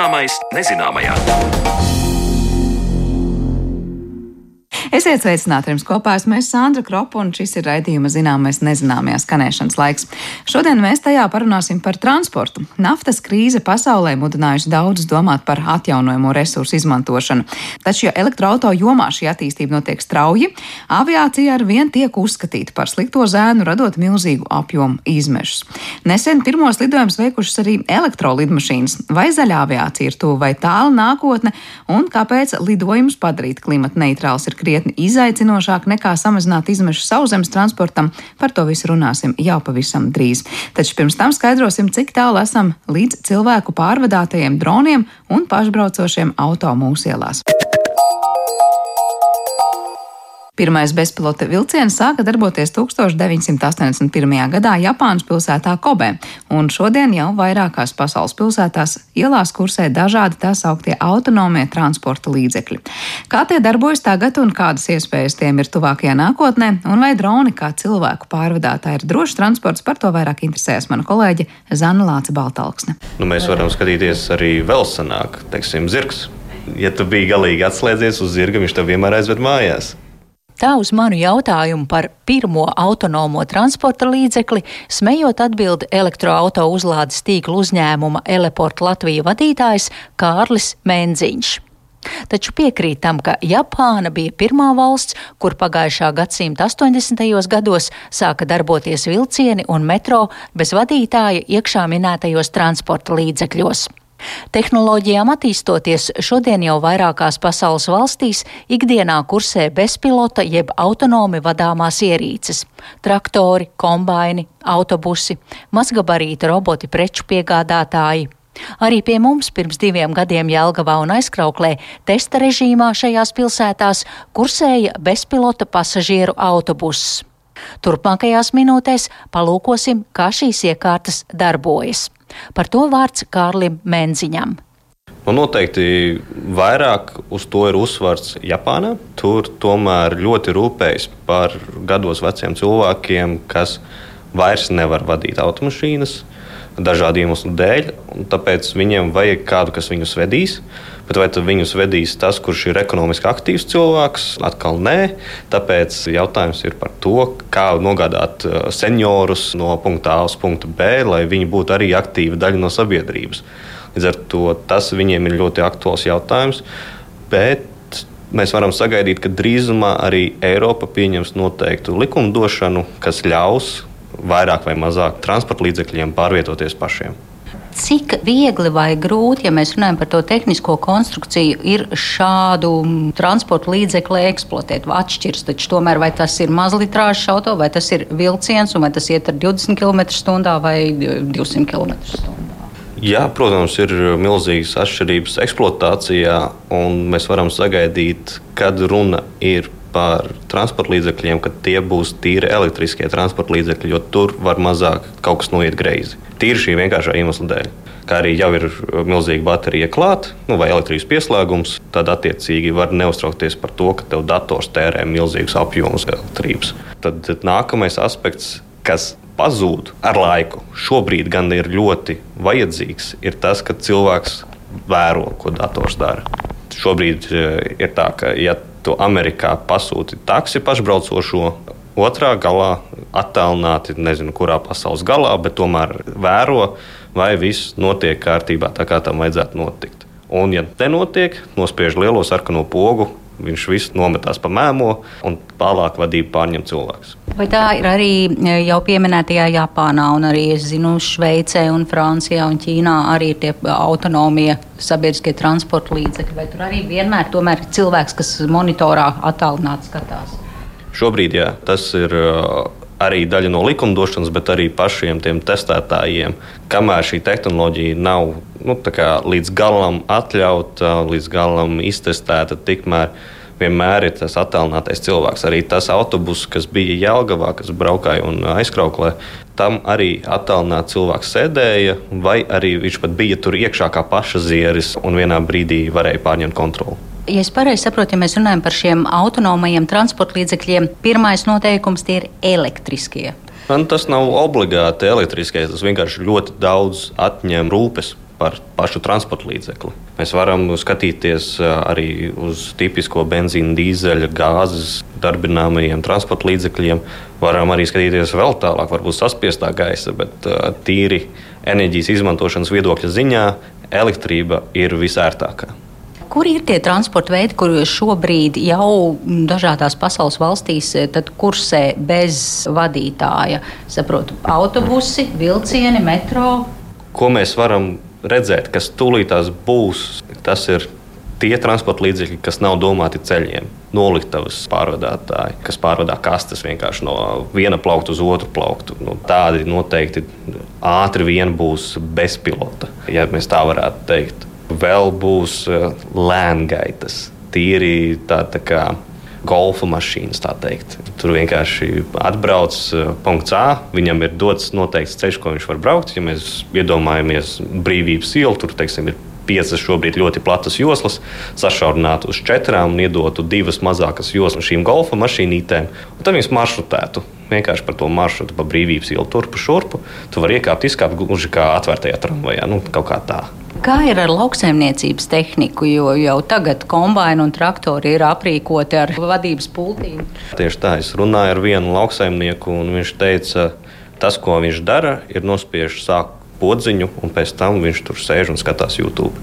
Zināmais nezināmajā. Esiet sveicināti jums kopā. Es mēs Sandra Kropa un šis ir raidījuma zināmais nezināmajā skanēšanas laiks. Šodien mēs tajā parunāsim par transportu. Naftas krīze pasaulē mudinājusi daudzus domāt par atjaunojamo resursu izmantošanu. Taču, ja elektroauto jomā šī attīstība notiek strauji, aviācija ar vien tiek uzskatīta par slikto zēnu, radot milzīgu apjomu izmešus. Nesen pirmos lidojumus veikušas arī elektrolidmašīnas. Vai zaļā aviācija ir tuvu vai tālu nākotne, un kāpēc lidojumus padarīt klimata neitrāls ir krietni? Krietni izaicinošāk nekā samazināt izmešu sauszemes transportam. Par to visu runāsim jau pavisam drīz. Taču pirms tam skaidrosim, cik tālu esam līdz cilvēku pārvadātajiem droniem un pašbraucošiem auto mūsielās. Pirmais bezpilota vilciens sāka darboties 1981. gadā Japānas pilsētā Kobe, un šodien jau vairākās pasaules pilsētās ielās kursē dažādi tā sauktie autonomie transporta līdzekļi. Kā tie darbojas tagad un kādas iespējas tiem ir tuvākajā nākotnē, un vai droni kā cilvēku pārvadātāji ir drošs transports, par to vairāk interesējas mana kolēģe Zana Lāca Baltalksne. Nu, mēs varam skatīties arī vēl senāk, teiksim, zirgs. Ja tu biji galīgi atslēdzies uz zirga, viņš tev vienmēr aizved mājās. Tā uz manu jautājumu par pirmo autonomo transporta līdzekli smējot atbild elektroauto uzlādes tīkla uzņēmuma Eleport Latvija vadītājs Kārlis Menziņš. Taču piekrītam, ka Japāna bija pirmā valsts, kur pagājušā gadsimta 80. gados sāka darboties vilcieni un metro bez vadītāja iekšā minētajos transporta līdzekļos. Tehnoloģijām attīstoties, šodien jau vairākās pasaules valstīs ikdienā kursē bezpilota jeb autonomi vadāmās ierīces - traktori, kombaini, autobusi, mazgabarīta roboti preču piegādātāji. Arī pie mums pirms diviem gadiem Jelgavā un aizkrauklē testa režīmā šajās pilsētās kursēja bezpilota pasažieru autobuss. Turpmākajās minūtēs palūkosim, kā šīs iekārtas darbojas. Par to vārds Kārlim Menziņam. Nu, noteikti vairāk uz to ir uzsvars Japānā. Tur tomēr ļoti rūpējas par gados veciem cilvēkiem, kas vairs nevar vadīt automašīnas dažādu iemeslu dēļ. Tāpēc viņiem vajag kādu, kas viņus vedīs. Bet vai viņus vedīs tas, kurš ir ekonomiski aktīvs cilvēks? Atkal nē. Tāpēc jautājums ir par to, kā nogādāt uh, seniorus no punkta A uz punktu B, lai viņi būtu arī aktīva daļa no sabiedrības. Līdz ar to tas viņiem ir ļoti aktuāls jautājums. Bet mēs varam sagaidīt, ka drīzumā arī Eiropa pieņems noteiktu likumdošanu, kas ļaus vairāk vai mazāk transporta līdzekļiem pārvietoties pašiem. Cik viegli vai grūti, ja mēs runājam par to tehnisko konstrukciju, ir šādu transporta līdzekli eksploatēt? Atšķirs taču tomēr, vai tas ir mazlitrāžs auto, vai tas ir vilciens, un vai tas iet ar 20 km/h vai 200 km/h? Jā, protams, ir milzīgas atšķirības eksploatācijā, un mēs varam sagaidīt, kad runa ir par transporta līdzekļiem, ka tie būs tīri elektriskie transporta līdzekļi, jo tur var mazāk kaut kas noiet greizi. Tīri šī vienkāršā iemesla dēļ. Kā arī jau ir milzīga baterija klāta, nu, vai elektrības pieslēgums, tad attiecīgi var neuztraukties par to, ka tev dators tērē milzīgus apjomus elektrības. Tad nākamais aspekts, kas pazūd ar laiku, šobrīd gan ir ļoti vajadzīgs, ir tas, ka cilvēks vēro, ko dators dara. Šobrīd eh, ir tā, ka, ja tu Amerikā pasūti taksi pašbraucošo, otrā galā attālināti, nezinu, kurā pasaules galā, bet tomēr vēro, vai viss notiek kārtībā tā, kā tam vajadzētu notikt. Un, ja nenotiek, nospiež lielo sarkano pogu, viņš viss nometās pa mēmo, un tālāk vadību pārņem cilvēks. Vai tā ir arī e, jau pieminētajā Japānā, un arī es zinu, Šveicē, un Francijā un Ķīnā arī ir tie autonomie sabiedriskie transporta līdzekļi? Vai tur arī vienmēr ir cilvēks, kas monitorā attālināti skatās? Šobrīd jā, tas ir arī daļa no likumdošanas, bet arī pašiem tiem testētājiem. Kamēr šī tehnoloģija nav nu, līdz galam atļauta, līdz galam iztestēta, tikmēr vienmēr ir tas attēlinātais cilvēks. Arī tas autobus, kas bija Jālgavā, kas braukāja un aizkrauklē, tam arī attēlināts cilvēks sēdēja, vai arī viņš pat bija tur iekšā kā pašazieris un vienā brīdī varēja pārņemt kontroli. Ja es pareizi saprotu, ja mēs runājam par šiem autonomajiem transporta līdzekļiem, pirmais noteikums tie ir elektriskie. Man tas nav obligāti elektriskais, tas vienkārši ļoti daudz atņem rūpes. Par pašu transporta līdzekli. Mēs varam skatīties arī uz tipisko benzīna, dīzeļa, gāzes darbināmajiem transporta līdzekļiem. Varam arī skatīties vēl tālāk, varbūt saspiestā gaisa, bet tīri enerģijas izmantošanas viedokļa ziņā elektrība ir visērtākā. Kur ir tie transporta veidi, kurus šobrīd jau dažādās pasaules valstīs kursē bez vadītāja? Saprotu, autobusi, vilcieni, metro. Ko mēs varam redzēt, kas tūlītās būs, tas ir tie transporta līdzekļi, kas nav domāti ceļiem. Noliktavas pārvadātāji, kas pārvadā kastes vienkārši no viena plaukta uz otru plauktu. Nu, tādi noteikti ātri vien būs bezpilota, ja tā varētu teikt vēl būs eh, lēngaitas, tīri tā, tā kā golfa mašīnas. Tur vienkārši atbrauc uh, punkts A, viņam ir dots noteikts ceļš, ko viņš var braukt. Ja mēs iedomājamies brīvības ielu, tur teiksim, ir piecas šobrīd ļoti platas joslas, sašaurinātu uz četrām un iedotu divas mazākas joslas šīm golfa mašīnītēm. Tad viņas maršrutētu vienkārši par to maršrutu, pa brīvības ielu, turpu šurpu. Tu vari iekāpt, izkāpt gluži kā atvērtajā tramvajā, nu, kaut kā tā. Kā ir ar lauksaimniecības tehniku, jo jau tagad kombinācija un traktori ir aprīkoti ar vadības pultīm? Tieši tā, es runāju ar vienu lauksaimnieku, un viņš teica, tas, ko viņš dara, ir nospiež sākt podziņu, un pēc tam viņš tur sēž un skatās YouTube.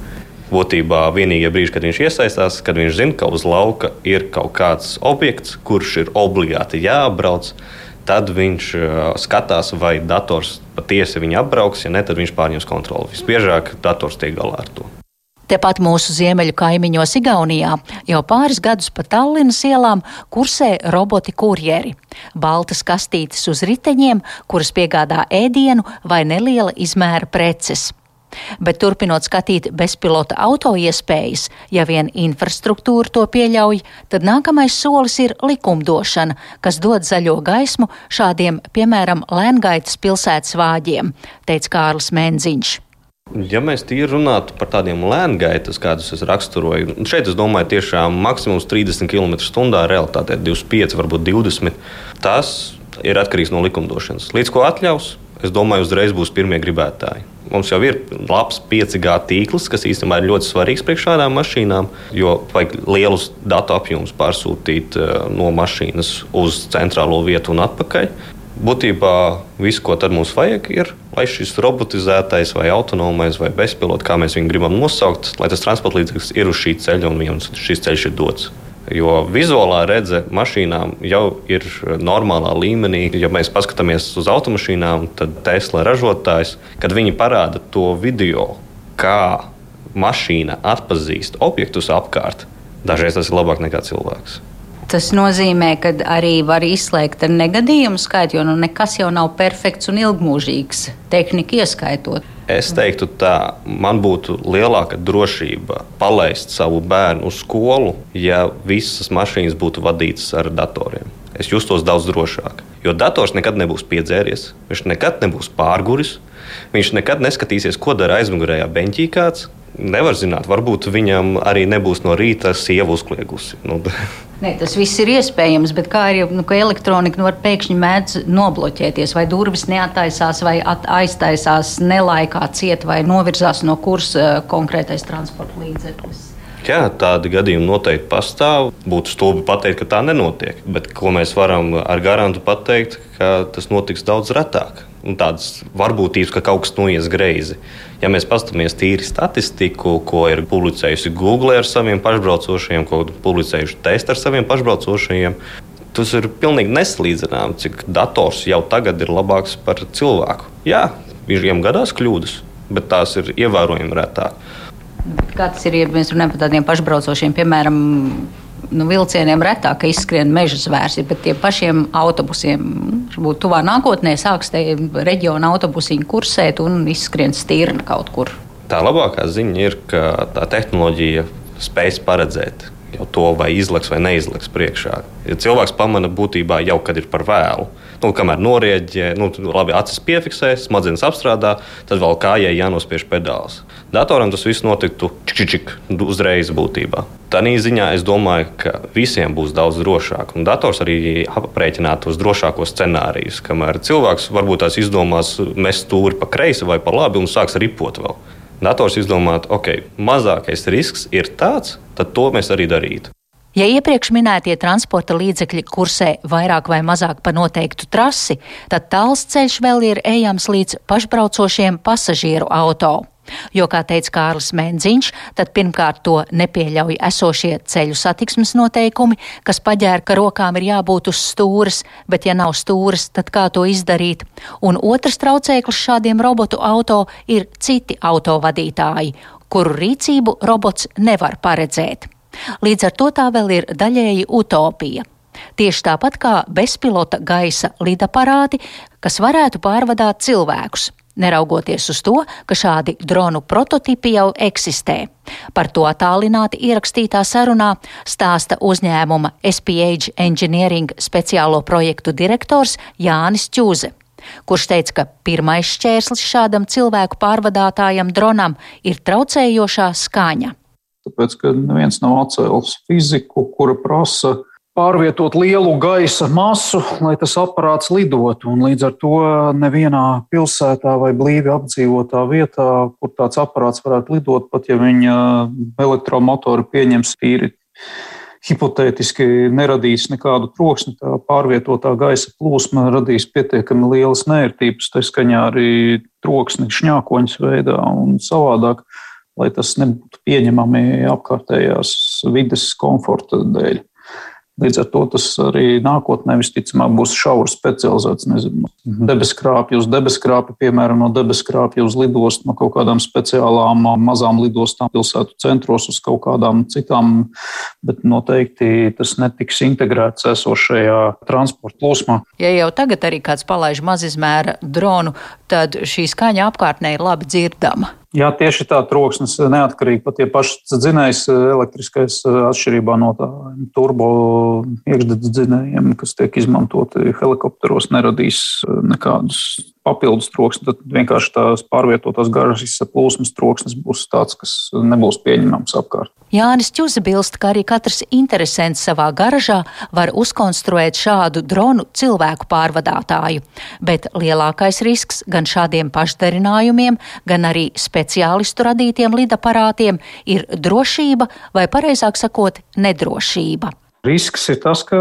Būtībā vienīgie brīži, kad viņš iesaistās, kad viņš zina, ka uz lauka ir kaut kāds objekts, kurš ir obligāti jāapbrauc tad viņš uh, skatās, vai dators patiesi viņu apbrauks. Ja ne, tad viņš pārņems kontroli. Visbiežāk dators tiek galā ar to. Tepat mūsu ziemeļu kaimiņos Igaunijā jau pāris gadus pa Tallinas ielām kursē roboti kurjeri. Baltas kastītes uz riteņiem, kuras piegādā ēdienu vai neliela izmēra preces. Bet turpinot skatīt bezpilota auto iespējas, ja vien infrastruktūra to pieļauj, tad nākamais solis ir likumdošana, kas dod zaļo gaismu šādiem, piemēram, Lēngaitas pilsētas vāģiem, teica Kārlis Menziņš. Ja mēs tīri runātu par tādiem lēngaitas, kādus es raksturoju, šeit es domāju, tiešām maksimums 30 km/h, realitātē 25, varbūt 20. Tas ir atkarīgs no likumdošanas. Līdz ko atļaus, es domāju, uzreiz būs pirmie gribētāji. Mums jau ir labs 5G tīkls, kas īstenībā ir ļoti svarīgs priekš šādām mašīnām, jo vajag lielus datu apjomus pārsūtīt eh, no mašīnas uz centrālo vietu un atpakaļ. Būtībā viss, ko mums vajag, ir, lai šis robotizētais, vai autonomais, vai bezpilots, kā mēs viņu gribam nosaukt, lai tas transporta līdzeklis ir uz šī ceļa un viņam šis ceļš ir dots. Jo vizuālā redze mašīnām jau ir normālā līmenī. Ja mēs paskatāmies uz automašīnām, tad Tesla ražotājs, kad viņi parāda to video, kā mašīna atpazīst objektus apkārt, dažreiz tas ir labāk nekā cilvēks. Tas nozīmē, ka arī var izslēgt ar negadījumu skaitu, jo nu, nekas jau nav perfekts un ilgmūžīgs, tehnika ieskaitot. Es teiktu, tā man būtu lielāka drošība palaist savu bērnu uz skolu, ja visas mašīnas būtu vadītas ar datoriem. Es justos daudz drošāk. Jo dators nekad nebūs piedzēries, viņš nekad nebūs pārguris, viņš nekad neskatīsies, ko dara aizmugurējā beņķī kāds nevar zināt. Varbūt viņam arī nebūs no rīta sieva uzkliegusi. Nu, Ne, tas viss ir iespējams, bet kā ir, nu, ka elektronika nu, var pēkšņi mēdz nobloķēties, vai durvis neataisās, vai aiztaisās nelaikā ciet, vai novirzās no kursa eh, konkrētais transporta līdzeklis. Jā, tādi gadījumi noteikti pastāv. Būtu stulbi pateikt, ka tā nenotiek. Bet ko mēs varam ar garantu pateikt, ka tas notiks daudz retāk un tādas varbūtības, ka kaut kas noies greizi. Ja mēs paskatāmies tīri statistiku, ko ir publicējusi Google ar saviem pašbraucošajiem, ko publicējuši testi ar saviem pašbraucošajiem, tas ir pilnīgi nesalīdzināms, cik dators jau tagad ir labāks par cilvēku. Jā, viņiem gadās kļūdas, bet tās ir ievērojami retāk. Kā tas ir, ja mēs runājam par tādiem pašbraucošiem, piemēram, nu, vilcieniem retāk izskrien meža zvērs, bet tiem pašiem autobusiem varbūt tuvā nākotnē sāks te reģiona autobusiņi kursēt un izskrien stīrni kaut kur. Tā labākā ziņa ir, ka tā tehnoloģija spēj paredzēt jau to, vai izlaiks vai neizlaiks priekšā. Ja cilvēks pamana būtībā jau, kad ir par vēlu. Nu, kamēr norieģē, nu, labi, acis piefiksē, smadzenes apstrādā, tad vēl kājai jānospiež pedāls. Datoram tas viss notiktu čik, čik, uzreiz būtībā. Tādā ziņā es domāju, ka visiem būs daudz drošāk. Un dators arī aprēķināt tos drošākos scenārijus. Kamēr cilvēks varbūt tās izdomās mest stūri pa kreisi vai pa labi un sāks ripot vēl. Dators izdomātu, ok, mazākais risks ir tāds, tad to mēs arī darītu. Ja iepriekš minētie transporta līdzekļi kursē vairāk vai mazāk pa noteiktu trasi, tad tāls ceļš vēl ir ejams līdz pašbraucošiem pasažieru auto. Jo, kā teica Kārlis Mēnziņš, tad pirmkārt to nepieļauj esošie ceļu satiksmes noteikumi, kas paģēra, ka rokām ir jābūt uz stūres, bet ja nav stūres, tad kā to izdarīt? Un otrs traucēklis šādiem robotu auto ir citi autovadītāji, kuru rīcību robots nevar paredzēt. Līdz ar to tā vēl ir daļēji utopija. Tieši tāpat kā bezpilota gaisa lidaparāti, kas varētu pārvadāt cilvēkus, neraugoties uz to, ka šādi dronu prototipi jau eksistē. Par to attālināti ierakstītā sarunā stāsta uzņēmuma SPH Engineering speciālo projektu direktors Jānis Čūze kurš teica, ka pirmais šķērslis šādam cilvēku pārvadātājam dronam ir traucējošā skaņa tāpēc ka neviens nav atcēlis fiziku, kura prasa pārvietot lielu gaisa masu, lai tas aparāts lidotu. Un līdz ar to nevienā pilsētā vai blīvi apdzīvotā vietā, kur tāds aparāts varētu lidot, pat ja viņa elektromotori pieņems tīri. Hipotētiski neradīs nekādu troksni, tā pārvietotā gaisa plūsma radīs pietiekami lielas nērtības, tā skaņā arī troksni šņākoņas veidā un savādāk. Lai tas nebūtu pieņemami apkārtējās vides komforta dēļ. Līdz ar to tas arī nākotnē visticamāk būs šauri specializēts. Nezinu, debeskrāpju uz debeskrāpju, piemēram, no debeskrāpju uz lidostu, no kaut kādām speciālām mazām lidostām pilsētu centros uz kaut kādām citām, bet noteikti tas netiks integrēts esošajā transporta plūsmā. Ja jau tagad arī kāds palaiž mazizmēra dronu, tad šī skaņa apkārtnē ir labi dzirdama. Jā, tieši tā troksnis neatkarīgi pat ja pašs dzinējs elektriskais atšķirībā no tā turbo iekšdedz dzinējiem, kas tiek izmantoti helikopteros, neradīs nekādus papildus troksni, tad vienkārši tās pārvietotās garas plūsmas troksnis būs tāds, kas nebūs pieņemams apkārt. Jānis Čuzi bilst, ka arī katrs interesants savā garažā var uzkonstruēt šādu dronu cilvēku pārvadātāju, bet lielākais risks gan šādiem pašdarinājumiem, gan arī speciālistu radītiem lidaparātiem ir drošība vai, pareizāk sakot, nedrošība. Risks ir tas, ka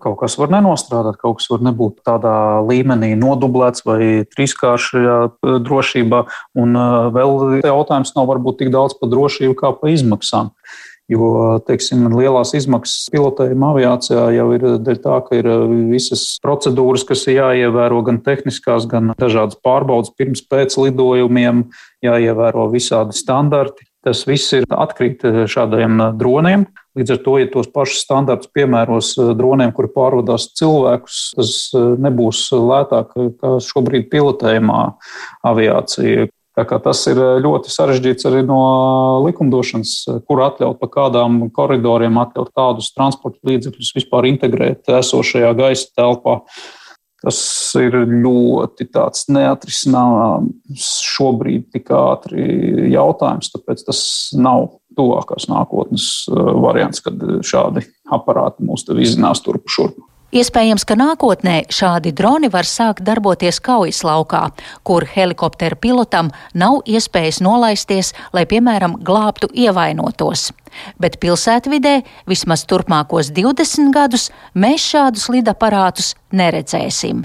kaut kas var nenostrādāt, kaut kas var nebūt tādā līmenī nodublēts vai trīskāršajā eh, drošībā. Un eh, vēl jautājums nav varbūt tik daudz par drošību kā par izmaksām. Jo teiksim, lielās izmaksas pilotējuma aviācijā jau ir dēļ tā, ka ir eh, visas procedūras, kas ir jāievēro gan tehniskās, gan dažādas pārbaudas pirms pēc lidojumiem, jāievēro visādi standarti. Tas viss ir atkrīt šādiem droniem. Līdz ar to, ja tos pašus standartus piemēros eh, droniem, kuri pārvadās cilvēkus, tas eh, nebūs lētāk kā šobrīd pilotējumā aviācija. Tas ir eh, ļoti sarežģīts arī no likumdošanas, kur atļaut pa kādām koridoriem, atļaut kādus transporta līdzekļus vispār integrēt esošajā gaisa telpā. Tas ir ļoti neatrisināms šobrīd tik ātri jautājums, tāpēc tas nav tuvākās nākotnes uh, variants, kad šādi aparāti mūs te vizinās turpu šurpu. Iespējams, ka nākotnē šādi droni var sākt darboties kaujas laukā, kur helikoptera pilotam nav iespējas nolaisties, lai, piemēram, glābtu ievainotos. Bet pilsētvidē vismaz turpmākos 20 gadus mēs šādus lidaparātus neredzēsim.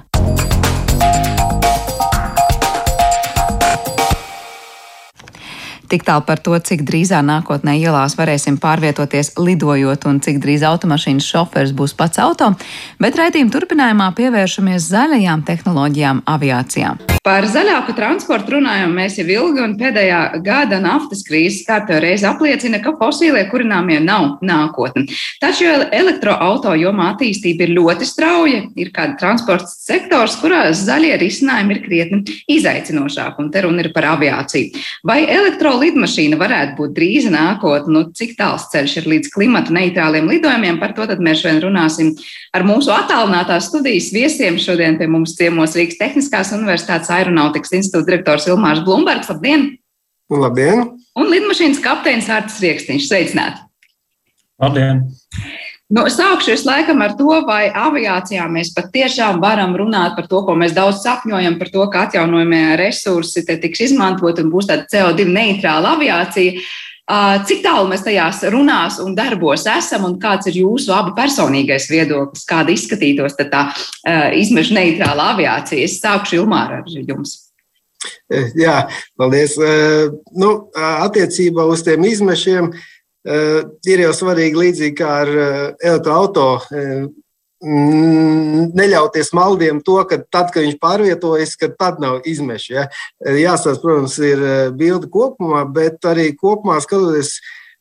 Tik tālu par to, cik drīzā nākotnē ielās varēsim pārvietoties lidojot un cik drīz automašīnas šofers būs pats auto, bet raidījuma turpinājumā pievēršamies zaļajām tehnoloģijām aviācijā. Par zaļāku transportu runājam mēs jau ilgi, un pēdējā gada naftas krīzes kārtībā reiz apliecina, ka fosīlie kurināmie nav nākotne. Taču elektroauto jomā attīstība ir ļoti strauja. Ir kāda transporta sektors, kurā zaļie risinājumi ir krietni izaicinošāki, un te runa ir par aviāciju. Vai elektroautorāta lidmašīna varētu būt drīza nākotne, nu, cik tāls ceļš ir līdz klimata neitrāliem lidojumiem. Par to mēs šodien runāsim ar mūsu attālinātās studijas viesiem. Šodien pie mums ciemos Rīgas Tehniskās Universitātes Aeronautikas institūta direktors Ilmārs Blumbergs. Labdien! Labdien! Un lidmašīnas kapteinis Artis Rieksniņš. Sveicināti! Labdien! Nu, sākšu es laikam ar to, vai aviācijā mēs patiešām varam runāt par to, ko mēs daudz sapņojam, par to, ka atjaunojamie resursi tiks izmantot un būs tāda CO2 neitrāla aviācija. Cik tālu mēs tajās runās un darbos esam, un kāds ir jūsu abu personīgais viedoklis, kāda izskatītos tā izmešu neitrāla aviācija? Es sākšu Ilmāra ar jums. Jā, paldies. Nu, attiecībā uz tiem izmešiem ir jau svarīgi līdzīgi kā ar elektroautorātu neļauties maldiem to, ka tad, kad viņš pārvietojas, ka tad nav izmeši. Ja? Jāsaka, protams, ir bilde kopumā, bet arī kopumā skatoties,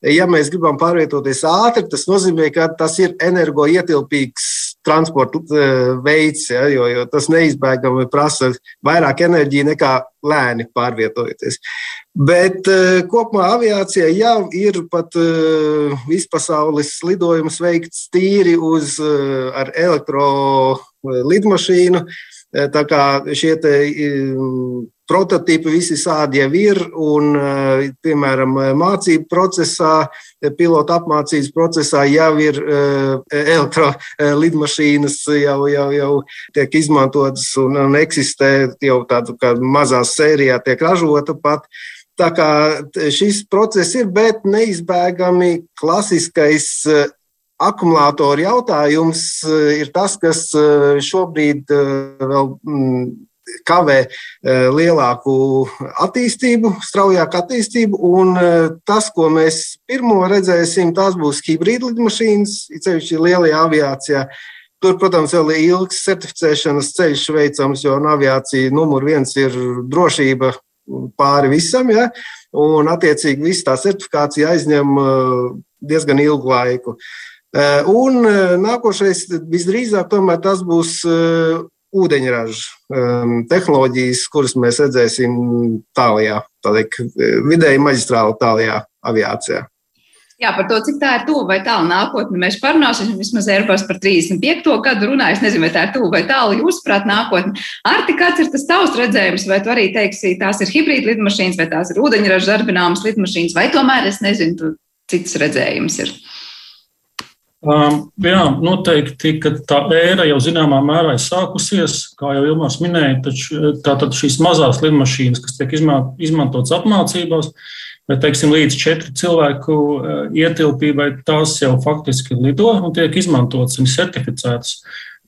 ja mēs gribam pārvietoties ātri, tas nozīmē, ka tas ir energoietilpīgs transporta veids, ja, jo, jo tas neizbēgami prasa vairāk enerģiju nekā lēni pārvietojoties. Bet uh, kopumā aviācijā jau ir pat uh, vispasaules lidojums veikts tīri uz elektrolidmašīnu. Tā kā šie prototipi visi sādi jau ir, un, piemēram, mācību procesā, pilota apmācības procesā jau ir elektrolidmašīnas, jau, jau, jau tiek izmantotas un, un eksistē jau tādu kā mazā sērijā tiek ražota pat. Tā kā šis process ir, bet neizbēgami klasiskais eh, akumulātoru jautājums eh, ir tas, kas eh, šobrīd vēl mm, kavē lielāku attīstību, straujāku attīstību. Un tas, ko mēs pirmo redzēsim, tās būs hibrīda lidmašīnas, ceļš lielajā aviācijā. Tur, protams, vēl ir ilgs certificēšanas ceļš veicams, jo aviācija numur viens ir drošība pāri visam. Ja? Un, attiecīgi, visa tā certifikācija aizņem uh, diezgan ilgu laiku. Un nākošais visdrīzāk tomēr tas būs ūdeņraža um, tehnoloģijas, kuras mēs redzēsim tālajā, tādā vidēji maģistrāla tālajā aviācijā. Jā, par to, cik tā ir tuvu vai tālu nākotne, mēs parunāsim. Vismaz Eiropas par 35. gadu runāju. Es nezinu, vai tā ir tuvu vai tālu jūsuprāt nākotne. Arti, kāds ir tas tavs redzējums? Vai tu arī teiksi, tās ir hibrīda lidmašīnas, vai tās ir ūdeņraža darbināmas lidmašīnas, vai tomēr es nezinu, cits redzējums ir? Um, jā, noteikti, ka tā ēra jau zināmā mērā ir sākusies, kā jau Ilmārs minēja, taču tātad šīs mazās lidmašīnas, kas tiek izmantotas apmācībās, uh, Bet, teiksim, līdz četru cilvēku eh, ietilpībai tās jau faktiski lido un tiek izmantotas un certificētas.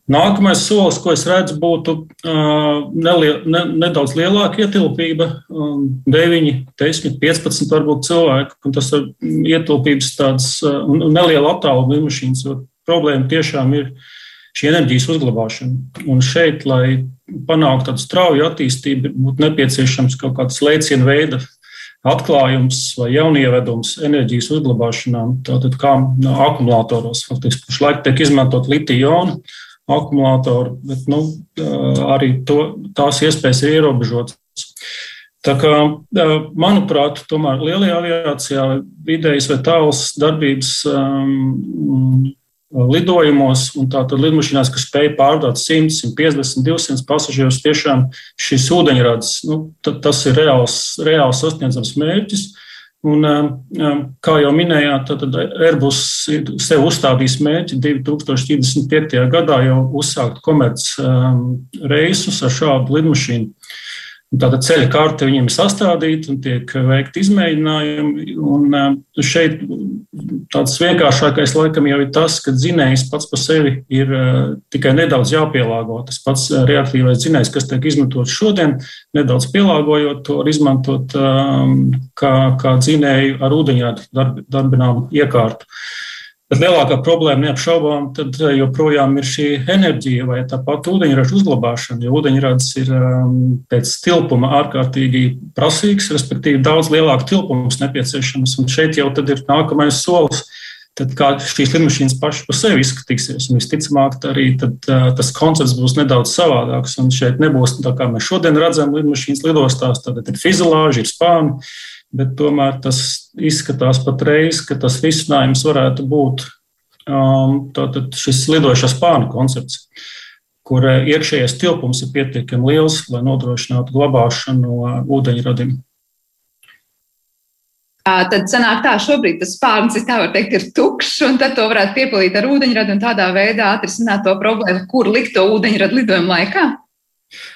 Nākamais solis, ko es redzu, būtu uh, nelie, ne, nedaudz lielāka ietilpība, um, 9, 10, 15 varbūt cilvēku, un tas ir ietilpības tāds uh, neliela attāluma lidmašīnas, jo problēma tiešām ir šī enerģijas uzglabāšana. Un šeit, lai panāktu tādu strauju attīstību, būtu nepieciešams kaut kāds lēcienu veida atklājums vai jaunievedums enerģijas uzglabāšanā, tātad kā akumulātoros. Faktiski pašlaik tiek izmantot litija-ionu akumulātori, bet nu, arī to, tās iespējas ir ierobežotas. Tā kā, manuprāt, tomēr lielajā aviācijā vidējas vai tāls darbības um, lidojumos, un tātad lidmašīnās, kas spēj pārdot 100, 150, 200 pasažierus, tiešām šis ūdeņrads, nu, tas ir reāls, reāls sasniedzams mērķis. Un, um, um, kā jau minējāt, tad Airbus ir sev uzstādījis mērķi 2035. gadā jau uzsākt komerc um, ar šādu lidmašīnu. Tātad ceļa karte viņiem ir sastādīta un tiek veikti izmēģinājumi. Un eh, šeit tāds vienkāršākais laikam jau ir tas, ka dzinējs pats par sevi ir eh, tikai nedaudz jāpielāgo. Tas pats eh, reaktīvais dzinējs, kas tiek izmantots šodien, nedaudz pielāgojot to, var izmantot kā, kā dzinēju ar ūdeņādu darb, darbināmu iekārtu. Bet lielākā problēma neapšaubām tad eh, joprojām ir šī enerģija vai tāpat ūdeņraža uzglabāšana. Jo ūdeņrads ir um, pēc tilpuma ārkārtīgi prasīgs, respektīvi daudz lielāku tilpumus nepieciešams. Un šeit jau ir nākamais solis. Tad kā šīs lidmašīnas pašas par sevi izskatīsies, un visticamāk, arī tad, uh, tas koncepts būs nedaudz savādāks. Un šeit nebūs tā, kā mēs šodien redzam, lidmašīnas lidostās, tad ir fizilāži, ir spāni, bet tomēr tas izskatās patreiz, ka tas risinājums varētu būt um, šis lidošais pārnu koncepts, kur iekšējais tilpums ir pietiekami liels, lai nodrošinātu glabāšanu no ūdeņradiem. Tad sanāk tā, šobrīd tas spārns, tā var teikt, ir tukšs, un tad to varētu piepildīt ar ūdeņradu un tādā veidā atrisināt to problēmu, kur likt to ūdeņradu lidojuma laikā.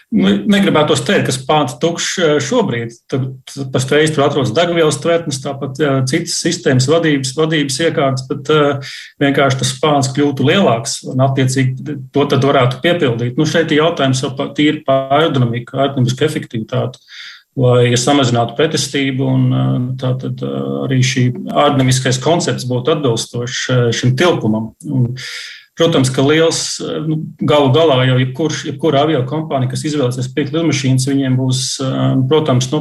Nu, negribētu teikt, ka spāns tukšs šobrīd. Tad pastāvīgi tur atrodas degvielas tvertnes, tāpat jā, citas sistēmas, vadības, vadības iekārtas, bet uh, vienkārši tas spāns kļūtu lielāks un attiecīgi to tad varētu piepildīt. Nu, šeit ir jautājums jau par aerodinamiku, aerodinamisku efektivitāti. Lai samazinātu pretestību, un tātad arī šī ārdnemiskais koncepts būtu atbilstošs šim tilpumam. Un, Protams, ka liels nu, galu galā jau jebkurš, jebkura avio kompānija, kas izvēlēsies pirkt lidmašīnas, viņiem būs, protams, nu,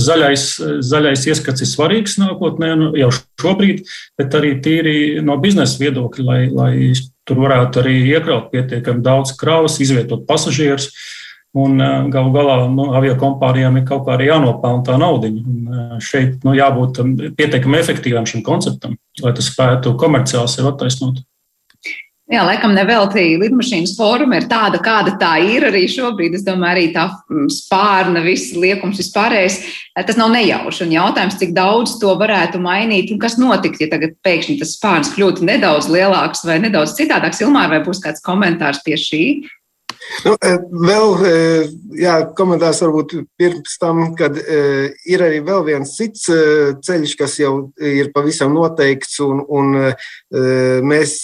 zaļais, zaļais ieskats ir svarīgs nākotnē, nu, jau šobrīd, bet arī tīri no biznesa viedokļa, lai, lai tur varētu arī iekraut pietiekami daudz kravas, izvietot pasažierus. Un galu galā nu, avio kompānijām ir kaut kā arī jānopelna tā nauda. Šeit nu, jābūt pietiekami efektīvam šim konceptam, lai tas spētu komerciāli sev attaisnot. Jā, laikam nevelti lidmašīnas forma ir tāda, kāda tā ir arī šobrīd. Es domāju, arī tā mm, spārna, viss liekums vispārējais. Eh, tas nav nejauši. Un jautājums, cik daudz to varētu mainīt un kas notiks, ja tagad pēkšņi tas spārns kļūtu nedaudz lielāks vai nedaudz citādāks. Ilmār, vai būs kāds komentārs pie šī? Nu, eh, vēl jā, komentārs varbūt pirms tam, kad ir arī vēl viens cits ceļš, kas jau ir pavisam noteikts, un, un mēs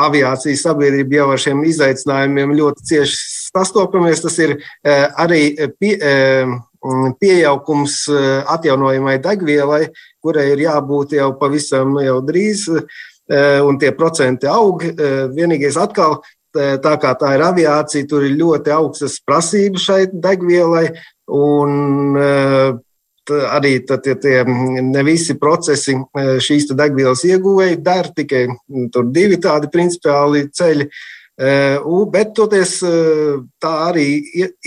aviācijas sabiedrība jau ar šiem izaicinājumiem ļoti cieši sastopamies. Tas ir eh, arī pie, eh, pieaugums eh, atjaunojamai degvielai, kurai ir jābūt jau pavisam nu, jau drīz, un tie procenti aug. Vienīgais atkal. Tā kā tā ir aviācija, tur ir ļoti augstas prasības šai degvielai, un arī tad, ja tie ne visi procesi šīs degvielas ieguvēji der, tikai tur divi tādi principiāli ceļi. Bet toties tā arī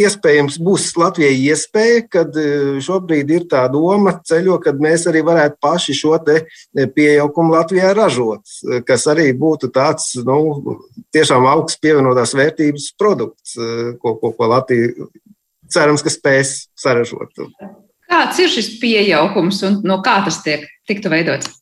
iespējams būs Latvijai iespēja, kad šobrīd ir tā doma ceļo, kad mēs arī varētu paši šo pieaugumu Latvijā ražot, kas arī būtu tāds nu, tiešām augsts pievienotās vērtības produkts, ko, ko, ko Latvija cerams, ka spēs saražot. Kāds ir šis pieaugums un no kā tas tiek tiktu veidots?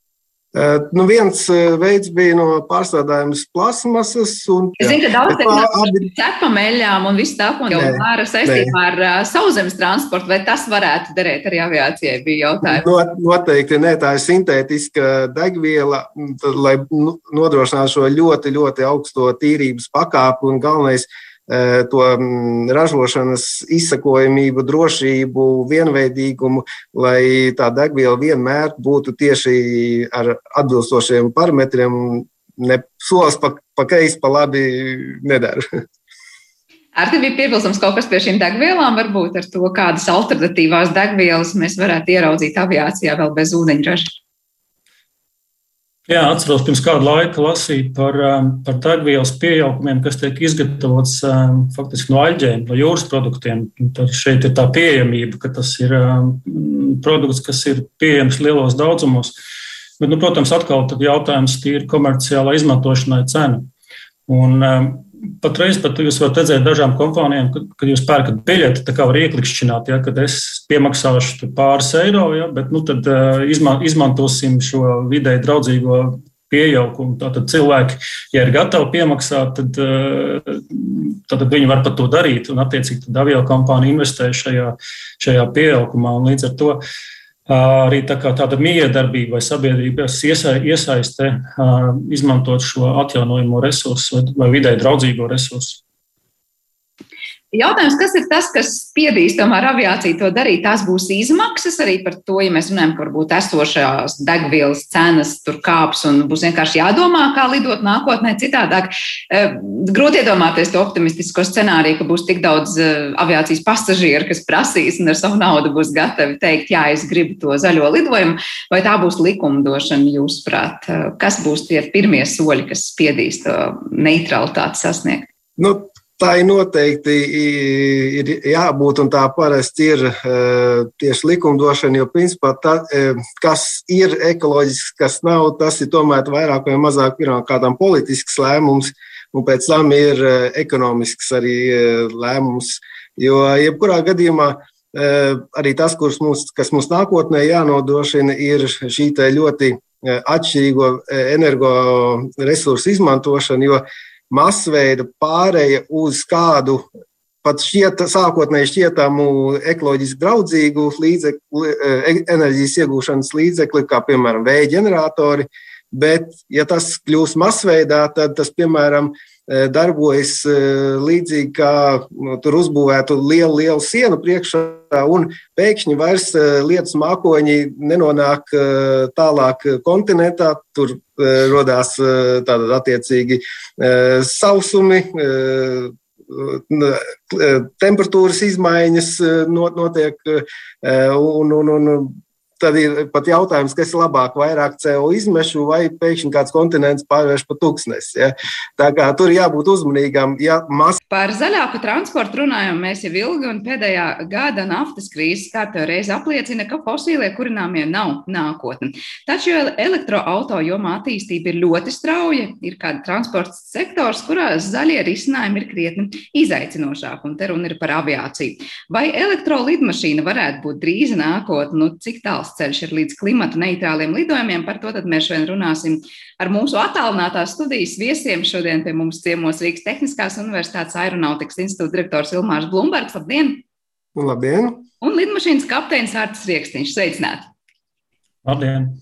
Nu viens veids bija no pārstrādājumas plasmasas. Un, es zinu, ka daudz cilvēku abi... cepa meļām un viss tā, ko jau ar saistībā ar uh, sauszemes transportu, vai tas varētu derēt arī aviācijai, bija jautājums. Not, noteikti, nē, tā ir sintētiska degviela, lai nodrošinātu šo ļoti, ļoti augsto tīrības pakāpu un galvenais to mm, ražošanas izsakojamību, drošību, vienveidīgumu, lai tā degviela vienmēr būtu tieši ar atbilstošiem parametriem, ne solis pa, pa kreisi, pa labi nedara. Ar tevi bija piebilstams kaut kas pie šīm degvielām, varbūt ar to, kādas alternatīvās degvielas mēs varētu ieraudzīt aviācijā vēl bez ūdeņraža. Jā, atceros, pirms kāda laika lasīju par, um, par degvielas pieaukumiem, kas tiek izgatavots um, faktiski no aļģēm, no jūras produktiem. Tad šeit ir tā pieejamība, ka tas ir um, produkts, kas ir pieejams lielos daudzumos. Bet, nu, protams, atkal jautājums ir komerciālā izmantošanai cena. Un, patreiz pat jūs varat redzēt dažām kompānijām, kad, kad jūs pērkat biļeti, tā kā var ieklikšķināt, ja, kad es piemaksāšu pāris eiro, ja, bet nu, tad uh, izman, izmantosim šo vidēji draudzīgo pieaugumu. Tātad cilvēki, ja ir gatavi piemaksāt, tad, uh, tad viņi var pat to darīt, un attiecīgi avio kompānija investē šajā, šajā pieaugumā. Līdz ar to uh, arī tā tāda miedarbība vai sabiedrības iesaiste, izmantot šo atjaunojamo resursu vai vidē draudzīgo resursu. Jautājums, kas ir tas, kas spiedīs tomēr aviāciju to darīt? Tās būs izmaksas arī par to, ja mēs runājam par varbūt esošās degvielas cenas, tur kāps un būs vienkārši jādomā, kā lidot nākotnē citādāk. Eh, grūti iedomāties to optimistisko scenāriju, ka būs tik daudz eh, aviācijas pasažieru, kas prasīs un ar savu naudu būs gatavi teikt, jā, es gribu to zaļo lidojumu, vai tā būs likumdošana, jūsuprāt? Eh, kas būs tie pirmie soļi, kas spiedīs to neutralitāti sasniegt? Nu, Tā ir noteikti ir jābūt, un tā parasti ir e, tieši likumdošana, jo principā tā, e, kas ir ekoloģisks, kas nav, tas ir tomēr vairāk vai mazāk pirmkārt politisks lēmums, un pēc tam ir e, ekonomisks arī lēmums. Jo jebkurā gadījumā arī tas, mums, kas mums nākotnē jānodrošina, ir šī ļoti atšķirīgo energoresursu izmantošana, jo masveida pāreja uz kādu pat šķiet, sākotnēji šķietamu ekoloģiski draudzīgu līdzekli, e, enerģijas iegūšanas līdzekli, kā piemēram vēja ģeneratori. Bet, ja tas kļūs masveidā, tad tas, piemēram, e, darbojas e, līdzīgi kā nu, tur uzbūvētu lielu, lielu sienu priekšā, un pēkšņi vairs lietus mākoņi nenonāk tālāk kontinentā. Tur radās tādi attiecīgi sausumi, temperatūras izmaiņas notiek un, un, un Tad ir pat jautājums, kas ir labāk, vairāk CO izmešu vai pēkšņi kāds kontinents pārvērš par tūkstnesi. Ja? Tā kā tur jābūt uzmanīgam. Ja mas... Par zaļāku transportu runājam mēs jau ilgi, un pēdējā gada naftas krīzes kārtē reiz apliecina, ka fosīlie kurināmie nav nākotne. Taču elektroauto jomā attīstība ir ļoti strauja. Ir kāda transporta sektors, kurā zaļie risinājumi ir krietni izaicinošāki, un te runa ir par aviāciju. Vai elektrolidmašīna varētu būt drīz nākotne? Nu, cik tālu tāls ceļš ir līdz klimata neitrāliem lidojumiem. Par to mēs šodien runāsim ar mūsu attālinātās studijas viesiem. Šodien pie mums ciemos Rīgas Tehniskās Universitātes Aeronautikas institūta direktors Ilmārs Blumbergs. Labdien! Labdien! Un lidmašīnas kapteinis Artis Rieksniņš. Sveicināti! Labdien!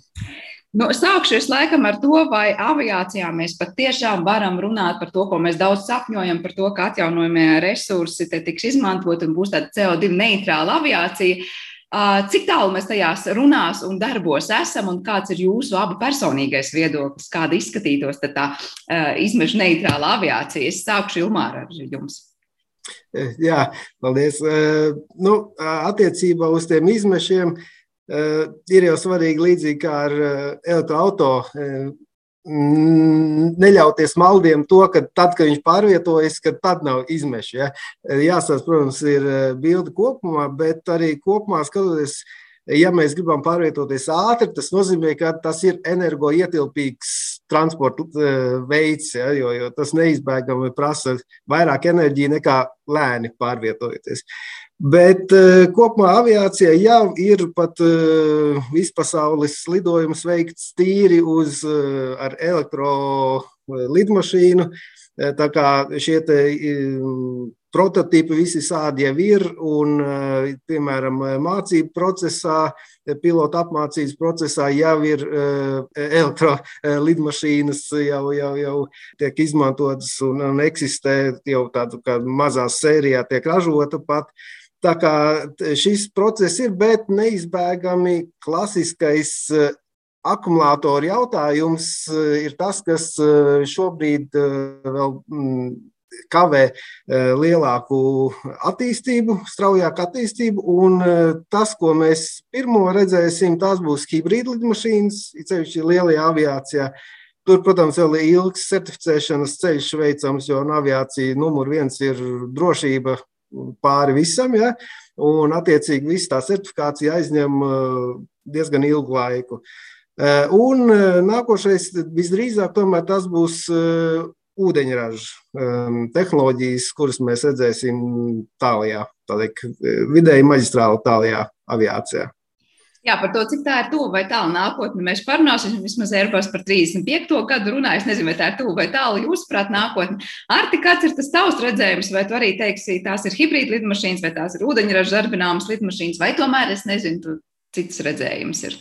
Nu, sākšu es laikam ar to, vai aviācijā mēs patiešām varam runāt par to, ko mēs daudz sapņojam, par to, ka atjaunojamie resursi tiks izmantoti un būs tāda CO2 neitrāla aviācija. Cik tālu mēs tajās runās un darbos esam, un kāds ir jūsu abu personīgais viedoklis, kāda izskatītos tā izmešu neitrāla aviācija? Es sākšu Ilmāra ar jums. Jā, paldies. Nu, attiecībā uz tiem izmešiem ir jau svarīgi līdzīgi kā ar elektroautorātu neļauties maldiem to, ka tad, kad viņš pārvietojas, ka tad nav izmeši. Ja? Jāsaka, protams, ir eh, bilde kopumā, bet arī kopumā skatoties, ja mēs gribam pārvietoties ātri, tas nozīmē, ka tas ir energoietilpīgs transporta eh, veids, ja? jo, jo tas neizbēgami prasa vairāk enerģiju nekā lēni pārvietojoties. Bet uh, kopumā aviācijā jau ir pat uh, vispasaules lidojums veikts tīri uz, uh, ar elektrolidmašīnu. Tā kā šie te, prototipi visi sādi jau ir, un, piemēram, mācību procesā, pilota apmācības procesā jau ir elektrolidmašīnas, jau, jau, jau tiek izmantotas un, un eksistē jau tādu kā mazā sērijā tiek ražota pat. Uh, Tā kā šis process ir, bet neizbēgami klasiskais eh, akumulātoru jautājums eh, ir tas, kas eh, šobrīd vēl kavē lielāku attīstību, straujāku attīstību. Un tas, ko mēs pirmo redzēsim, tās būs hibrīda lidmašīnas, ceļš lielajā aviācijā. Tur, protams, vēl ir ilgs certificēšanas ceļš veicams, jo aviācija numur viens ir drošība, pāri visam. Ja? Un, attiecīgi, viss tā certifikācija aizņem uh, diezgan ilgu laiku. Uh, un uh, nākošais, visdrīzāk, tomēr tas būs ūdeņraža um, tehnoloģijas, kuras mēs redzēsim tālākajā, tādā vidēji maģistrāla tālākajā aviācijā. Jā, par to, cik tā ir tuvu vai tālu nākotne. Mēs parunāsim vismaz Airbus par 35. gadu runāju. Es nezinu, vai tā ir tuvu vai tālu jūsuprāt nākotne. Arti, kāds ir tas tavs redzējums, vai tu arī teiksi, tās ir hibrīda lidmašīnas, vai tās ir ūdeņraža darbināmas lidmašīnas, vai tomēr es nezinu, cits redzējums ir.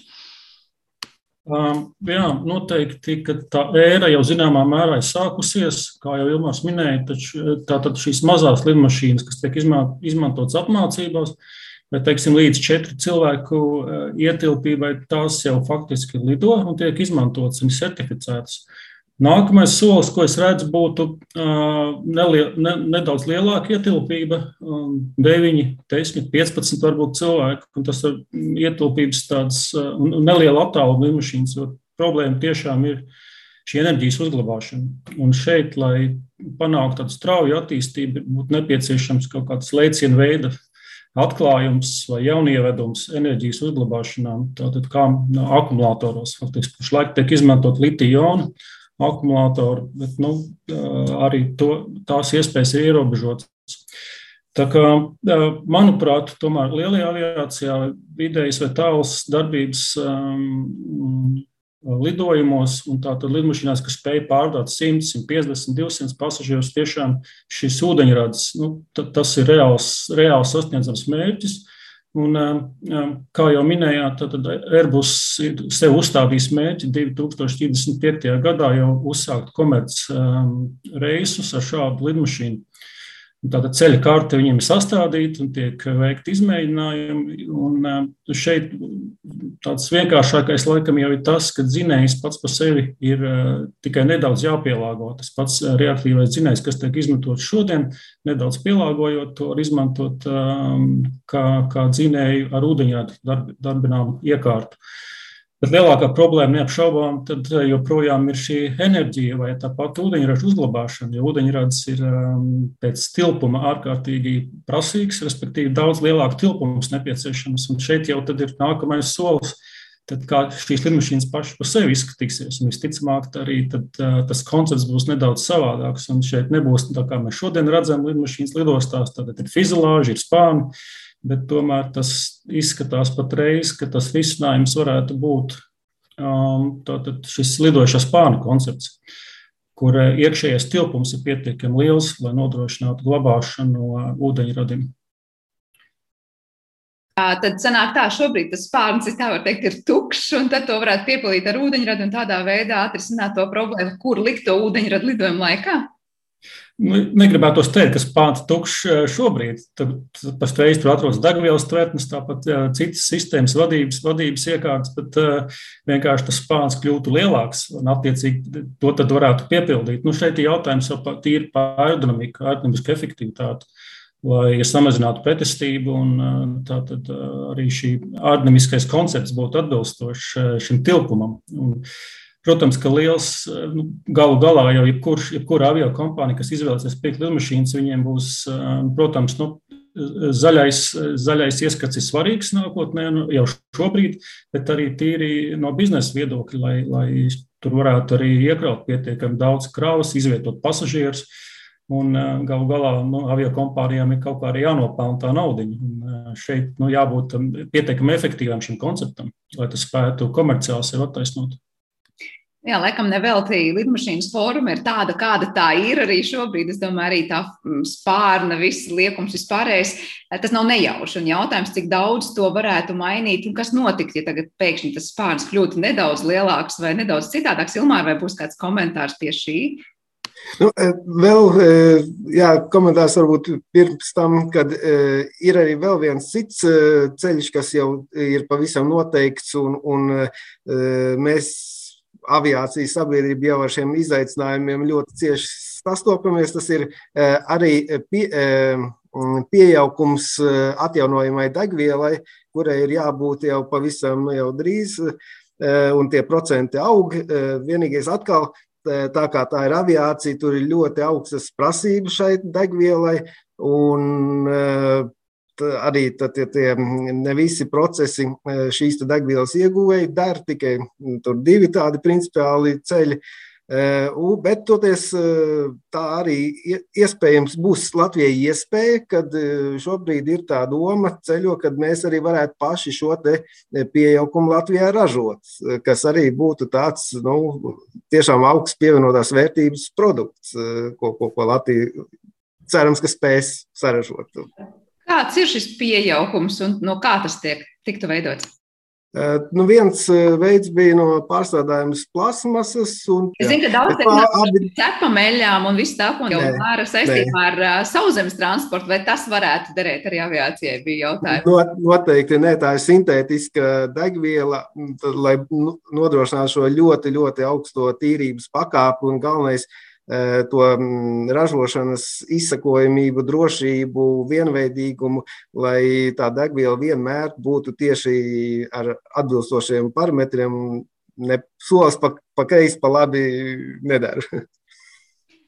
Um, jā, noteikti, ka tā ēra jau zināmā mērā ir sākusies, kā jau Ilmārs minēja, taču tātad šīs mazās lidmašīnas, kas tiek izmantotas apmācībās, uh, Bet, teiksim, līdz četru cilvēku eh, ietilpībai tās jau faktiski lido un tiek izmantotas un certificētas. Nākamais solis, ko es redzu, būtu uh, nelie, ne, nedaudz lielāka ietilpība, um, 9, 10, 15 varbūt cilvēku. Un tas ir ietilpības tāds uh, neliela attāluma lidmašīnas, jo problēma tiešām ir šī enerģijas uzglabāšana. Un šeit, lai panāktu tādu strauju attīstību, būtu nepieciešams kaut kāds lēcienu veida atklājums vai jaunievedums enerģijas uzglabāšanā, tātad kā akumulātoros. Faktiski pašlaik tiek izmantot litiju-ionu akumulātori, bet nu, arī to, tās iespējas ir ierobežotas. Tā kā, manuprāt, tomēr lielajā aviācijā vidējas vai tāls darbības um, lidojumos, un tātad lidmašīnās, kas spēj pārdot 100, 150, 200 pasažierus, tiešām šis ūdeņrads, nu, tas ir reāls, reāls sasniedzams mērķis. Un, kā jau minējāt, tad Airbus ir sev uzstādījis mērķi 2035. gadā jau uzsākt komerc reisus ar šādu lidmašīnu. Tāda ceļa karte viņiem ir sastādīta un tiek veikti izmēģinājumi. Un eh, šeit tāds vienkāršākais laikam jau ir tas, ka dzinējs pats par sevi ir eh, tikai nedaudz jāpielāgo. Tas pats reaktīvais dzinējs, kas tiek izmantots šodien, nedaudz pielāgojot to, var izmantot kā, kā dzinēju ar ūdeņradu darb, darbināmu iekārtu. Bet lielākā problēma neapšaubām eh, joprojām ir šī enerģija vai tāpat ūdeņraža uzglabāšana. Jo ūdeņrads ir um, pēc tilpuma ārkārtīgi prasīgs, respektīvi daudz lielāku tilpumus nepieciešams. Un šeit jau ir nākamais solis. Tad kā šīs lidmašīnas pašas par sevi izskatīsies, un visticamāk, arī tad, uh, tas koncepts būs nedaudz savādāks. Un šeit nebūs tā, kā mēs šodien redzam, lidmašīnas lidostās. Tad ir fizilāži, ir spāni, bet tomēr tas izskatās patreiz, ka tas risinājums varētu būt um, šis lidošā spāņu koncepts, kur uh, iekšējais tilpums ir pietiekami liels, lai nodrošinātu glabāšanu no ūdeņradim. Tad sanāk tā, šobrīd tas spārns, tā var teikt, ir tukšs, un tad to varētu piepildīt ar ūdeņradu un tādā veidā atrisināt to problēmu, kur likt to ūdeņradu lidojuma laikā. Nu, negribētu teikt, ka spāns tukšs eh, šobrīd. Tad pašreiz tur atrodas degvielas tvertnes, tāpat jā, citas sistēmas, vadības, vadības iekārtas, bet uh, vienkārši tas spāns kļūtu lielāks un attiecīgi to tad varētu piepildīt. Nu, šeit ir jautājums par aerodinamiku, aerodinamisku efektivitāti. Lai samazinātu pretestību, un tātad arī šī aerodinamiskais koncepts būtu atbilstošs šim tilpumam. Un, uh, Protams, ka liels nu, galu galā jau jebkurš, jebkura avio kompānija, kas izvēlēsies pirkt lidmašīnas, viņiem būs, protams, nu, zaļais, zaļais ieskats ir svarīgs nākotnē, nu, jau šobrīd, bet arī tīri no biznesa viedokļa, lai, lai tur varētu arī iekraut pietiekami daudz kravas, izvietot pasažierus. Un galu galā nu, avio kompānijām ir kaut kā arī jānopelna tā nauda. Šeit nu, jābūt pietiekami efektīvam šim konceptam, lai tas spētu komerciāli sev attaisnot. Jā, laikam nevelti lidmašīnas forma ir tāda, kāda tā ir arī šobrīd. Es domāju, arī tā mm, spārna, viss liekums vispārējais, eh, tas nav nejauši. Un jautājums, cik daudz to varētu mainīt un kas notikt, ja tagad pēkšņi tas spārns kļūtu nedaudz lielāks vai nedaudz citādāks. Ilmār, vai būs kāds komentārs pie šī? Nu, eh, vēl jā, komentārs varbūt pirms tam, kad ir arī vēl viens cits ceļš, kas jau ir pavisam noteikts, un, un mēs aviācijas sabiedrība jau ar šiem izaicinājumiem ļoti cieši sastopamies. Tas ir eh, arī pie, eh, pieaugums eh, atjaunojamai degvielai, kurai ir jābūt jau pavisam jau drīz, un tie procenti aug. Vienīgais atkal tā kā tā ir aviācija, tur ir ļoti augstas prasības šai degvielai. Un arī tad, ja tie ne visi procesi šīs degvielas ieguvēji der tikai tur divi tādi principiāli ceļi. Bet toties tā arī iespējams būs Latvijai iespēja, kad šobrīd ir tā doma ceļo, kad mēs arī varētu paši šo pieaugumu Latvijā ražot, kas arī būtu tāds nu, tiešām augsts pievienotās vērtības produkts, ko, ko, ko Latvija cerams, ka spēs saražot. Kāds ir šis pieaugums un no kā tas tiek tiktu veidots? Nu viens veids bija no pārstrādājumas plasmasas. Un, es zinu, ka daudz cilvēku cepam eļļām un viss tā, un jau ar saistībā ar uh, sauszemes transportu, vai tas varētu derēt arī aviācijai, bija jautājums. Not, noteikti, nē, tā ir sintētiska degviela, tad, lai nodrošinātu šo ļoti, ļoti augsto tīrības pakāpu un galvenais ir to mm, ražošanas izsakojamību, drošību, vienveidīgumu, lai tā degviela vienmēr būtu tieši ar atbilstošiem parametriem, ne solis pa, pa kreisi, pa labi nedara.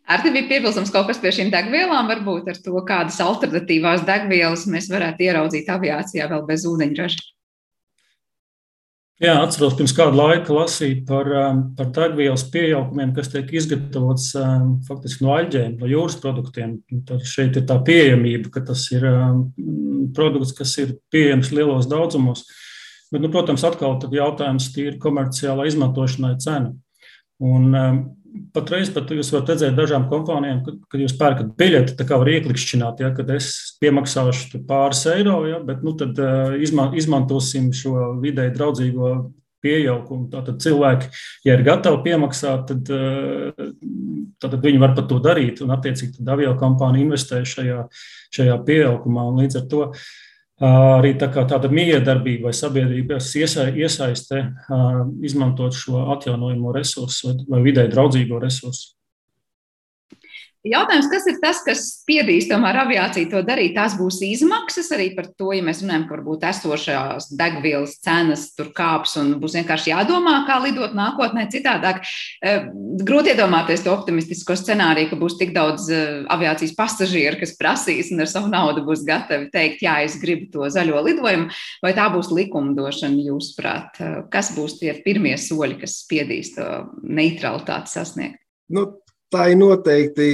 Ar tevi bija piebilstams kaut kas pie šīm degvielām, varbūt ar to, kādas alternatīvās degvielas mēs varētu ieraudzīt aviācijā vēl bez ūdeņraža. Jā, atceros, pirms kāda laika lasīju par, um, par degvielas pieaukumiem, kas tiek izgatavots um, faktiski no aļģēm, no jūras produktiem. Tad šeit ir tā pieejamība, ka tas ir um, produkts, kas ir pieejams lielos daudzumos. Bet, nu, protams, atkal jautājums ir komerciālā izmantošanai cena. Un, patreiz pat jūs varat redzēt dažām kompānijām, kad, kad jūs pērkat biļeti, tā kā var ieklikšķināt, ja, kad es piemaksāšu pāris eiro, ja, bet nu, tad uh, izma, izmantosim šo vidēji draudzīgo pieaugumu. Tātad cilvēki, ja ir gatavi piemaksāt, tad, uh, tad viņi var pat to darīt, un attiecīgi avio kompānija investē šajā, šajā pieaugumā. Līdz ar to arī tā tāda miedarbība vai sabiedrības iesaiste izmantot šo atjaunojamo resursu vai vidē draudzīgo resursu. Jautājums, kas ir tas, kas spiedīs tomēr aviāciju to darīt? Tās būs izmaksas arī par to, ja mēs runājam, ka varbūt esošās degvielas cenas tur kāps un būs vienkārši jādomā, kā lidot nākotnē citādāk. Eh, grūti iedomāties to optimistisko scenāriju, ka būs tik daudz eh, aviācijas pasažieru, kas prasīs un ar savu naudu būs gatavi teikt, jā, es gribu to zaļo lidojumu, vai tā būs likumdošana, jūsuprāt? Eh, kas būs tie pirmie soļi, kas spiedīs to neutralitāti sasniegt? Nu, Tā ir noteikti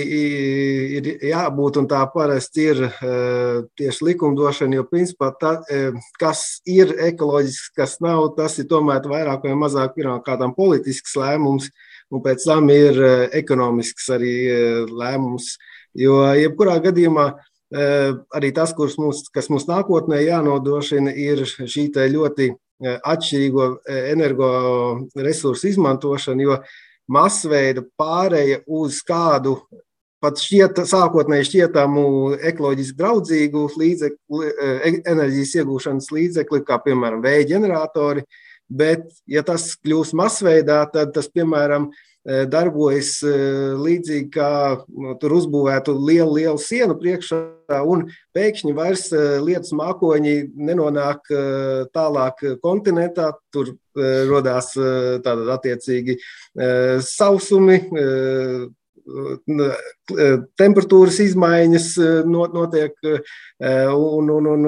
ir jābūt, un tā parasti ir eh, tieši likumdošana, jo principā tā, eh, kas ir ekoloģisks, kas nav, tas ir tomēr vairāk vai mazāk pirmkārt politisks lēmums, un pēc tam ir eh, ekonomisks arī lēmums. Jo jebkurā gadījumā arī tas, mums, kas mums nākotnē jānodrošina, ir šī ļoti atšķirīgo energoresursu izmantošana, jo masveida pāreja uz kādu pat šķiet, sākotnēji šķietamu ekoloģiski draudzīgu līdzekli, e, enerģijas iegūšanas līdzekli, kā piemēram vēja ģeneratori. Bet, ja tas kļūs masveidā, tad tas, piemēram, darbojas e, līdzīgi kā nu, tur uzbūvētu lielu, lielu sienu priekšā, un pēkšņi vairs lietus mākoņi nenonāk tālāk kontinentā. Tur radās tātad attiecīgi sausumi, temperatūras izmaiņas notiek, un, un, un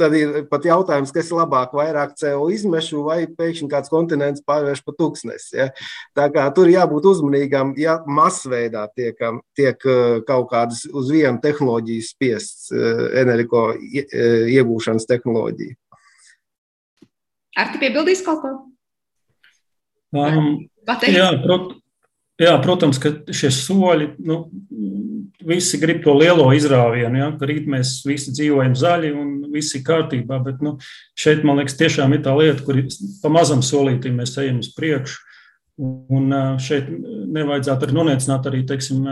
tad ir pat jautājums, kas ir labāk, vairāk CO izmešu vai pēkšņi kāds kontinents pārvērš par tūkstnesi. Ja? Tā kā tur jābūt uzmanīgam, ja masveidā tiek, tiek kaut kādas uz vienu tehnoloģiju spiests energo iegūšanas tehnoloģija. Ar te piebildīs kaut ko? Um, jā, prot, jā, protams, ka šie soļi, nu, visi grib to lielo izrāvienu, ja, rīt mēs visi dzīvojam zaļi un viss ir kārtībā, bet nu, šeit, man liekas, tiešām ir tā lieta, kur pa mazam solītim mēs ejam uz priekšu. Un šeit nevajadzētu arī noniecināt arī, teiksim,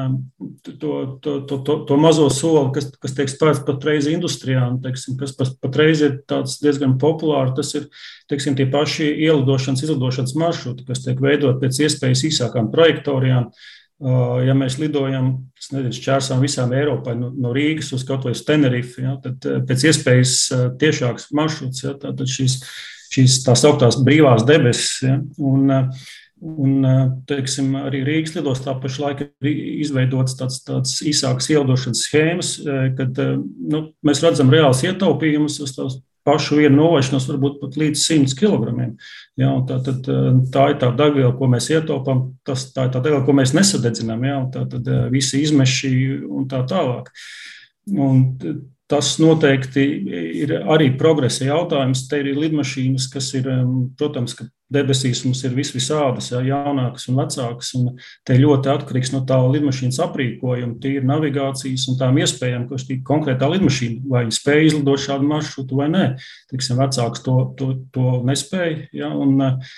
to, to, to, to, to mazo soli, kas, kas tiek spērts patreiz industrijā, un, teiksim, kas patreiz ir diezgan populārs. Tas ir teiksim, tie paši ielidošanas, izlidošanas maršruti, kas tiek veidot pēc iespējas īsākām trajektorijām. Ja mēs lidojam, nezinu, šķērsām visām Eiropai, no, no Rīgas uz kaut vai uz Tenerife, ja, tad pēc iespējas tiešāks maršruts, ja, tad šīs, šīs tā sauktās brīvās debesis. Ja, un, uh, Un, teiksim, arī Rīgas lidostā pašlaik ir izveidotas tādas, tādas īsākas ielidošanas schēmas, kad nu, mēs redzam reāls ietaupījumus uz tās pašu vienu novēršanos, varbūt pat līdz 100 kg. Ja, tā, tad, tā ir tā degviela, ko mēs ietaupām, tas, tā ir tā degviela, ko mēs nesadedzinām, ja, tā tad visi izmeši un tā tālāk. Un tas noteikti ir arī progresa jautājums. Te ir lidmašīnas, kas ir, protams, ka debesīs mums ir vis visādas, jā, jaunākas un vecākas, un te ļoti atkarīgs no tā lidmašīnas aprīkojuma, tīri navigācijas un tām iespējām, ko šī konkrētā lidmašīna vai spēja izlidot šādu maršrutu vai nē. Tiksim, vecāks to, to, to nespēja, jā, un uh,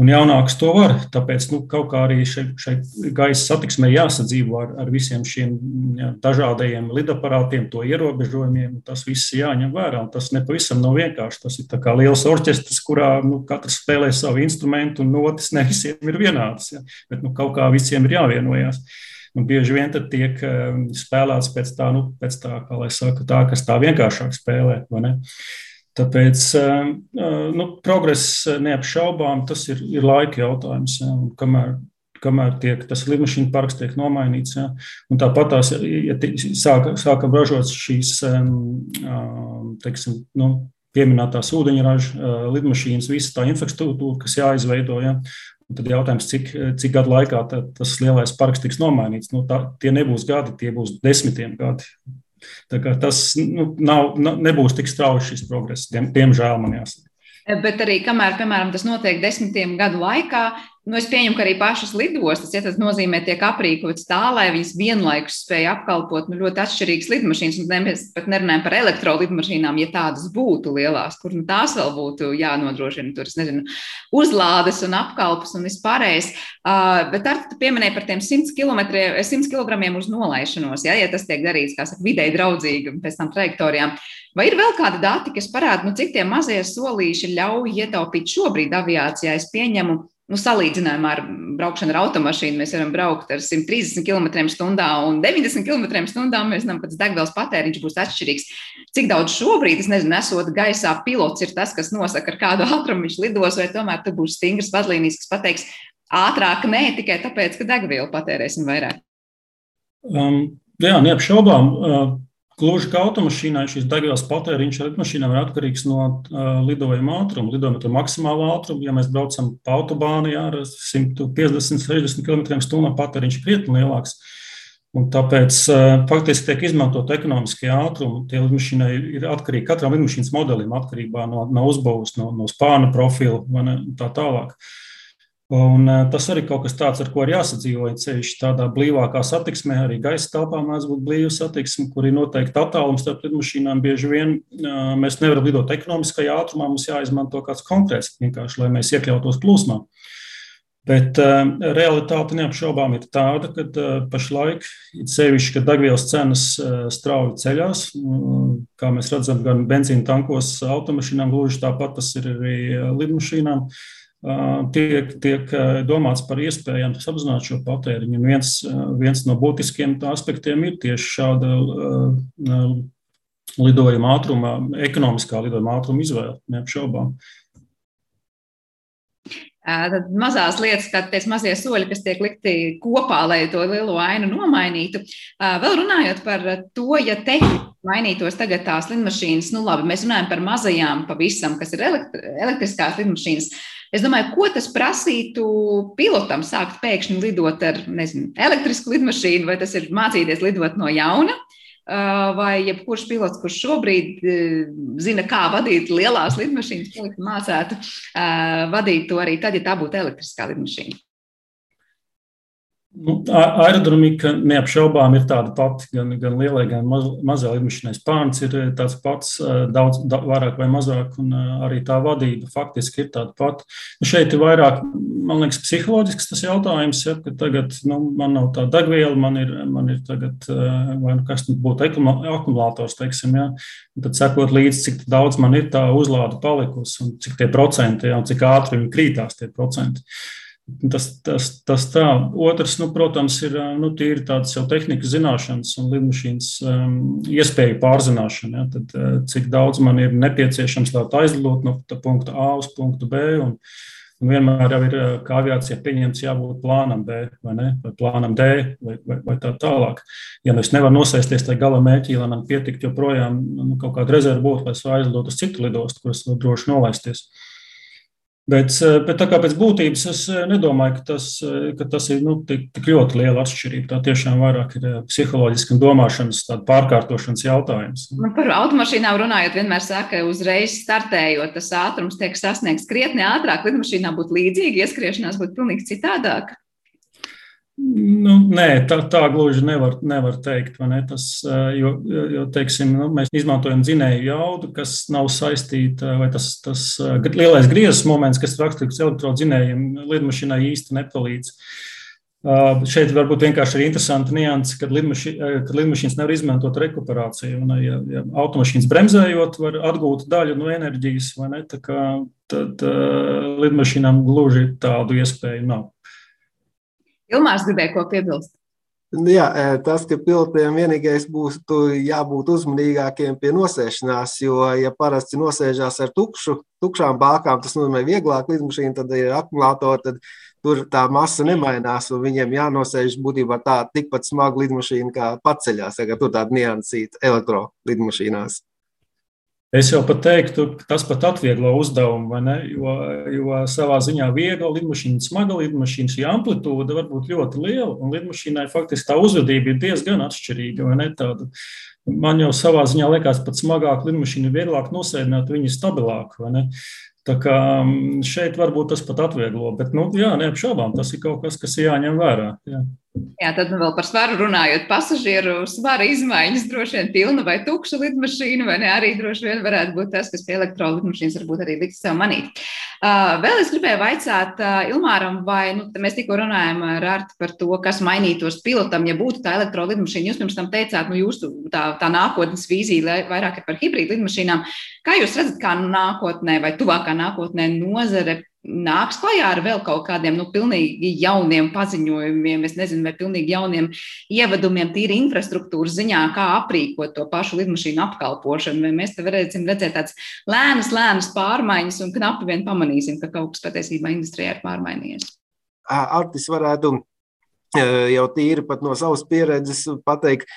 un jaunāks to var. Tāpēc nu, kaut kā arī šai, šai gaisa satiksmē jāsadzīvo ar, ar visiem šiem jā, dažādajiem lidaparātiem, to ierobežojumiem. Tas viss jāņem vērā. Tas nepavisam nav vienkārši. Tas ir kā liels orķestris, kurā nu, katrs spēlē savu instrumentu, un notis ne visiem ir vienāds. Ja? Bet nu, kaut kā visiem ir jāvienojās. Un bieži vien tiek um, spēlēts pēc tā, nu, pēc tā, kā lai saka, tā, kas tā vienkāršāk spēlē. Tāpēc eh, eh, nu, progress neapšaubām tas ir, ir laika jautājums. Ja, kamēr, kamēr tiek, tas lidmašīnu parks tiek nomainīts. Ja, tāpat tās, ja sāk, sākam ražot šīs teiksim, nu, pieminētās ūdeņraža lidmašīnas, visa tā infrastruktūra, kas jāizveido. Ja? Un tad jautājums, cik, cik gadu laikā tas lielais parks tiks nomainīts. Nu, tā, tie nebūs gadi, tie būs desmitiem gadi. Tas nu, nav, nebūs tik strauji šis progress, diemžēl man jāsaka. Bet arī kamēr, piemēram, tas notiek desmitiem gadu laikā, Nu, es pieņemu, ka arī pašas lidostas, ja tas nozīmē, tiek aprīkotas tā, lai viņas vienlaikus spēj apkalpot nu, ļoti atšķirīgas lidmašīnas. Un mēs pat nerunājam par elektrolidmašīnām, ja tādas būtu lielās, kur nu, tās vēl būtu jānodrošina. Tur, nezinu, uzlādes un apkalpes un vispārējais. Uh, bet ar tu pieminēji par tiem 100 km, 100 kg uz nolaišanos, ja, ja tas tiek darīts, kā saka, videi draudzīgi un pēc tam trajektorijām. Vai ir vēl kādi dati, kas parāda, nu, cik tie mazie solīši ļauj ietaupīt šobrīd aviācijā? Es pieņemu, nu, salīdzinājumā ar braukšanu ar automašīnu, mēs varam braukt ar 130 km/h un 90 km/h. Mēs zinām, ka tas degvielas patēriņš būs atšķirīgs. Cik daudz šobrīd, es nezinu, esot gaisā, pilots ir tas, kas nosaka, ar kādu ātrumu viņš lidos, vai tomēr tur būs stingras vadlīnijas, kas pateiks ātrāk, nē, tikai tāpēc, ka degvielu patērēsim vairāk. Um, jā, neapšaubām. Uh, Gluži kā automašīnai, šīs degvielas patēriņš lidmašīnām ir atkarīgs no uh, lidojuma ātruma, lidojuma maksimālā ātruma. Ja mēs braucam pa autobānu jā, ar 150, 60 km/h, patēriņš ir krietni lielāks. Un tāpēc uh, faktiski tiek izmantot ekonomiskie ātrumi. Tie lidmašīnai ir atkarīgi katram lidmašīnas modelim, atkarībā no, no uzbūves, no, no spāna profila un tā tālāk. Uh, Un, tas arī kaut kas tāds, ar ko ir jāsadzīvo. Ceļš tādā blīvākā satiksmē, arī gaisa telpā mēdz būt blīva satiksme, kur ir noteikti attālums starp lidmašīnām. Bieži vien mēs nevaram lidot ekonomiskajā ātrumā, mums jāizmanto kāds konkrēts, vienkārši lai mēs iekļautos plūsmā. Bet uh, realitāte neapšaubām ir tāda, ka uh, pašlaik, sevišķi, kad degvielas cenas uh, strauji ceļās, kā mēs redzam, gan benzīna tankos, automašīnām, gluži tāpat tas ir arī lidmašīnām. Uh, tiek, tiek domāts par iespējām samazināt šo patēriņu. Un viens, viens no būtiskiem aspektiem ir tieši šāda lidojuma ātruma, ekonomiskā lidojuma ātruma izvēle, neapšaubām. Tad mazās lietas, kā teiks, mazie soļi, kas tiek likti kopā, lai to lielo ainu nomainītu. Vēl runājot par to, ja tehniski mainītos tagad tās lidmašīnas, nu labi, mēs runājam par mazajām pavisam, kas ir elektriskās lidmašīnas. Es domāju, ko tas prasītu pilotam sākt pēkšņi lidot ar nezinu, elektrisku lidmašīnu, vai tas ir mācīties lidot no jauna. Vai jebkurš pilots, kurš šobrīd zina, kā vadīt lielās lidmašīnas, mācētu vadīt to arī tad, ja tā būtu elektriskā lidmašīna. Nu, aerodinamika neapšaubām ir tāda pati, gan, gan lielai, gan maz, mazai lidmašīnai. Spārns ir tāds pats, daudz da, vairāk vai mazāk, un arī tā vadība faktiski ir tāda pati. Nu, šeit ir vairāk, man liekas, psiholoģisks tas jautājums, ja, ka tagad nu, man nav tā degviela, man ir, man ir tagad, vai nu kas būtu akumulators, teiksim, ja, un tad sekot līdzi, cik daudz man ir tā uzlāde palikusi, un cik tie procenti, ja, un cik ātri viņi krītās tie procenti. Tas, tas, tas tā. Otrs, nu, protams, ir nu, tīri tādas jau tehnikas zināšanas un lidmašīnas um, iespēju pārzināšana. Ja, tad, cik daudz man ir nepieciešams, lai aizlidotu no punkta A uz punktu B. Un, un vienmēr jau ir, kā aviācijā pieņemts, jābūt plānam B vai, ne, vai plānam D vai, vai, vai tā tālāk. Ja nu es nevaru nosēsties tajā gala mērķī, lai man pietiktu joprojām nu, kaut kāda rezerve būtu, lai es aizlidotu uz citu lidostu, kuras var droši nolaisties. Bet, eh, bet tā kā pēc būtības es eh, nedomāju, ka tas, eh, ka tas ir nu, tik, tik ļoti liela atšķirība. Tā tiešām vairāk ir psiholoģiski un domāšanas pārkārtošanas jautājums. Nu, par automašīnām runājot, vienmēr saka, ka uzreiz startējot, tas ātrums tiek sasniegts krietni ātrāk. Lidmašīnā būtu līdzīgi, ieskriešanās būtu pilnīgi citādāk. Nu, nē, tā, tā gluži nevar, nevar teikt. Ne? Tas, jo, jo teiksim, nu, mēs izmantojam dzinēju jaudu, kas nav saistīta, vai tas, tas lielais griezes moments, kas raksturīgs elektrodzinējiem, lidmašīnai īsti nepalīdz. Šeit varbūt vienkārši ir interesanti nianses, kad, lidmaši, kad lidmašīnas nevar izmantot rekuperāciju. Un, ja, ja automašīnas bremzējot, var atgūt daļu no enerģijas, vai ne? Tā kā, tad uh, lidmašīnām gluži tādu iespēju nav. Ilmārs gribēja ko piebilst. Jā, tas, ka pilotiem vienīgais būs jābūt uzmanīgākiem pie nosēšanās, jo, ja parasti nosēžās ar tukšu, tukšām bākām, tas nozīmē vieglāk lidmašīnu, tad ir akumulātori, tad tur tā masa nemainās, un viņiem jānosēž būtībā tā tikpat smaga lidmašīna kā paceļās, ja tur tāda niansīta elektrolidmašīnās. Es jau pat teiktu, ka tas pat atvieglo uzdevumu, jo, jo savā ziņā viegla lidmašīna, smaga lidmašīna, šī amplitūda var būt ļoti liela, un lidmašīnai faktiski tā uzvedība ir diezgan atšķirīga. Tāda, man jau savā ziņā liekas, pat smagāk lidmašīna ir vieglāk nosēdināt, viņa ir stabilāka. Tā kā mm, šeit varbūt tas pat atvieglo, bet, nu, jā, neapšaubām, tas ir kaut kas, kas jāņem vērā. Jā. Jā, tad nu, vēl par svaru runājot, pasažieru svara izmaiņas droši vien pilna vai tukša lidmašīna, vai ne arī droši vien varētu būt tas, kas pie elektrolidmašīnas varbūt arī liks sev manīt. Uh, vēl es gribēju vaicāt uh, Ilmāram, vai nu, mēs tikko runājam ar Arti par to, kas mainītos pilotam, ja būtu tā elektrolidmašīna. Jūs pirms tam teicāt, nu jūsu tā, tā nākotnes vīzija vairāk ir par hibrīdu lidmašīnām. Kā jūs redzat, kā nākotnē vai tuvākā nākotnē nozare nāks klajā ar vēl kaut kādiem nu, pilnīgi jauniem paziņojumiem, es nezinu, vai pilnīgi jauniem ievadumiem, tīri infrastruktūras ziņā, kā aprīkot to pašu lidmašīnu apkalpošanu. Vai mēs te varēsim redzēt tādas lēnas, lēnas pārmaiņas un knapi vien pamanīsim, ka kaut kas patiesībā industrijā ir pārmainījies. Artis varētu jau tīri no savas pieredzes pateikt,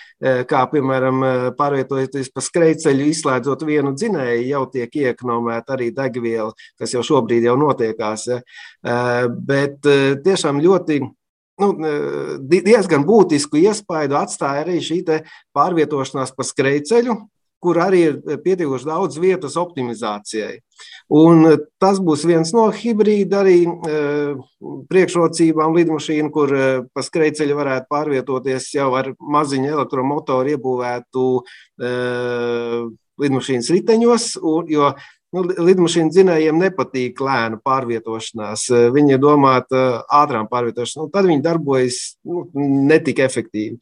kā piemēram pārvietojoties pa skrejceļu, izslēdzot vienu dzinēju, jau tiek iekonomēta arī degviela, kas jau šobrīd jau notiekās. Ja. Bet tiešām ļoti nu, diezgan būtisku iespaidu atstāja arī šī pārvietošanās pa skrejceļu, kur arī ir pietiekuši daudz vietas optimizācijai. Un tas būs viens no hibrīda arī priekšrocībām lidmašīnu, kur pa skrejceļu varētu pārvietoties jau ar maziņu elektromotoru iebūvētu lidmašīnas riteņos, jo nu, lidmašīnu dzinējiem nepatīk lēna pārvietošanās. Viņi ir domāti ātrām pārvietošanām, nu, tad viņi darbojas nu, netik efektīvi.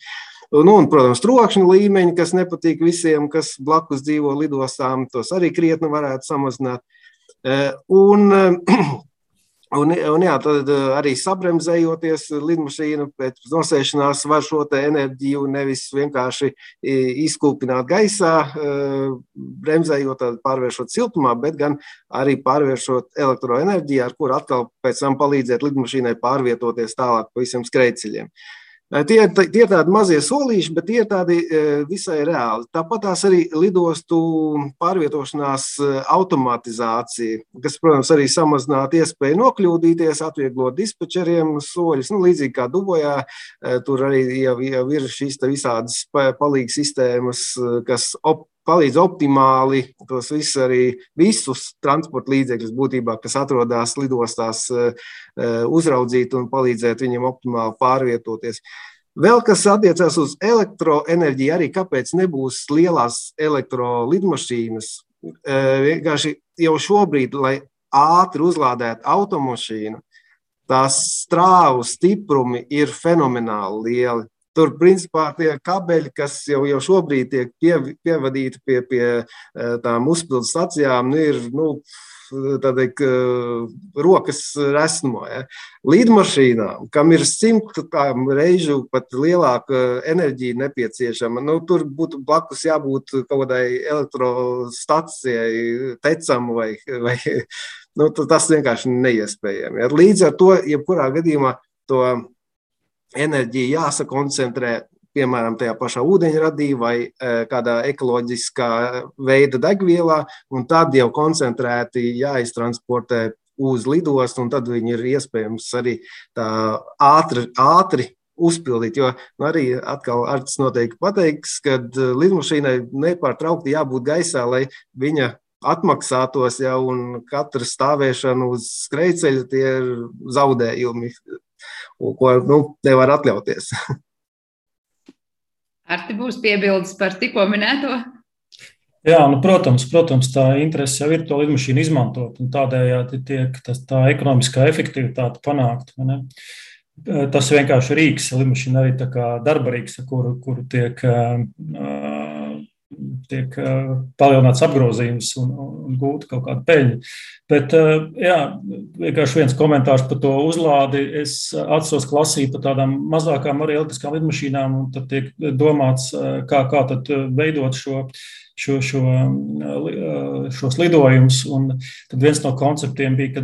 Nu, un, protams, trokšņa līmeņi, kas nepatīk visiem, kas blakus dzīvo lidostām, tos arī krietni varētu samazināt. Eh, un, Un, un jā, tad eh, arī sabremzējoties, lidmašīna pēc nosēšanās var šo enerģiju nevis vienkārši izkūpināt gaisā, eh, bremzējot, pārvēršot siltumā, bet gan arī pārvēršot elektroenerģiju, ar kuru atkal pēc tam palīdzēt lidmašīnai pārvietoties tālāk pa visiem skrejceļiem. Tie, tie ir tādi mazie solīši, bet tie ir tādi visai reāli. Tāpat arī lidostu pārvietošanās automatizācija, kas, protams, arī samazinātu iespēju nokļūdīties, atvieglot dispečeriem soļus. Nu, līdzīgi kā Dubojā, tur arī jau, jau ir šīs visādas palīgas sistēmas, kas op, palīdz optimāli tos visus, arī visus transporta līdzekļus, būtībā, kas atrodas lidostās, eh, eh, uzraudzīt un palīdzēt viņiem optimāli pārvietoties. Vēl kas attiecās uz elektroenerģiju, arī kāpēc nebūs lielās elektrolidmašīnas. Eh, vienkārši jau šobrīd, lai ātri uzlādētu automašīnu, tās strāvu stiprumi ir fenomenāli lieli. Tur, principā, tie kabeļi, kas jau, jau šobrīd tiek pie, pievadīti pie, pie eh, tām uzpildes stacijām, nu, ir nu, tāda rokas resmo. Ja. Lidmašīnām, kam ir simtām reižu pat lielāka enerģija nepieciešama, nu, tur būtu blakus jābūt kaut kādai elektrostacijai, tecam vai, vai nu, tas vienkārši neiespējami. Ja. Līdz ar to, jebkurā gadījumā, to enerģija jāsakoncentrē piemēram, tajā pašā ūdeņradī vai e, kādā ekoloģiskā veida degvielā, un tad jau koncentrēti jāiztransportē uz lidostu, un tad viņi ir iespējams arī ātri, ātri uzpildīt. Jo nu, arī atkal Arts noteikti pateiks, ka e, lidmašīnai nepārtraukti jābūt gaisā, lai viņa atmaksātos jau, un katra stāvēšana uz skrejceļa tie ir zaudējumi ko nu, nevar atļauties. Ar te būs piebildes par tikko minēto? Jā, nu, protams, protams, tā interese jau ir to lidmašīnu izmantot, un tādējādi tiek tas, tā ekonomiskā efektivitāte panākt. Tas vienkārši rīks, lidmašīna arī tā kā darba rīks, kuru, kuru tiek uh, tiek palielināts apgrozījums un, un gūta kaut kāda peļņa. Bet, jā, vienkārši viens komentārs par to uzlādi. Es atceros, ka lasīju par tādām mazākām arī elektriskām lidmašīnām, un tad tiek domāts, kā, kā tad veidot šo šo, šo, šos lidojumus. Tad viens no konceptiem bija, ka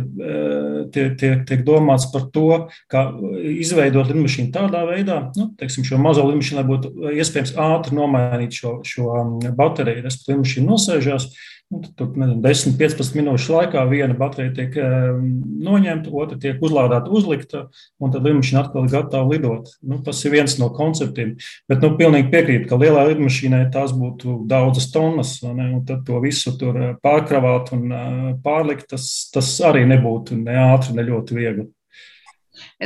tiek, tiek, tiek domāts par to, kā izveidot lidmašīnu tādā veidā, nu, teiksim, šo mazo lidmašīnu, lai būtu iespējams ātri nomainīt šo, šo bateriju. Respektīvi, lidmašīna nosēžās, Nu, tur 10-15 minūšu laikā viena baterija tiek um, noņemta, otra tiek uzlādēta, uzlikta, un tad lidmašīna atkal ir gatava lidot. Nu, tas ir viens no konceptiem. Bet nu, pilnīgi piekrītu, ka lielā lidmašīnai tās būtu daudzas tonnas, ne, un tad to visu tur uh, pārkravāt un uh, pārlikt, tas, tas arī nebūtu ne ātri, ne ļoti viegli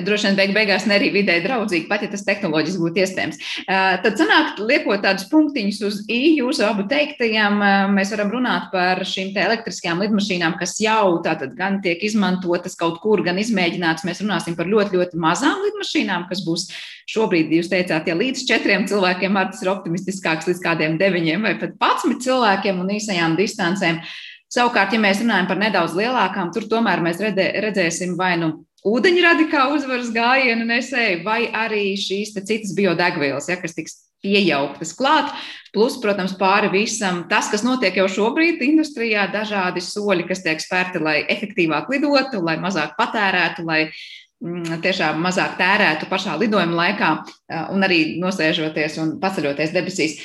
droši vien beig beigās ne arī vidē draudzīgi, pat ja tas tehnoloģiski būtu iespējams. Tad sanāk, liekot tādus punktiņus uz i jūsu abu teiktajiem, mēs varam runāt par šīm te elektriskajām lidmašīnām, kas jau tātad gan tiek izmantotas kaut kur, gan izmēģinātas. Mēs runāsim par ļoti, ļoti mazām lidmašīnām, kas būs šobrīd, jūs teicāt, ja līdz četriem cilvēkiem ar tas ir optimistiskāks, līdz kādiem deviņiem vai pat patsmit cilvēkiem un īsajām distancēm. Savukārt, ja mēs runājam par nedaudz lielākām, tur tomēr mēs redzēsim vai nu ūdeņradi kā uzvaras gājienu nesēju, vai arī šīs citas biodegvielas, ja, kas tiks piejauktas klāt. Plus, protams, pāri visam tas, kas notiek jau šobrīd industrijā, dažādi soļi, kas tiek spērti, lai efektīvāk lidotu, lai mazāk patērētu, lai tiešām mazāk tērētu pašā lidojuma laikā un arī nosēžoties un paceļoties debesīs.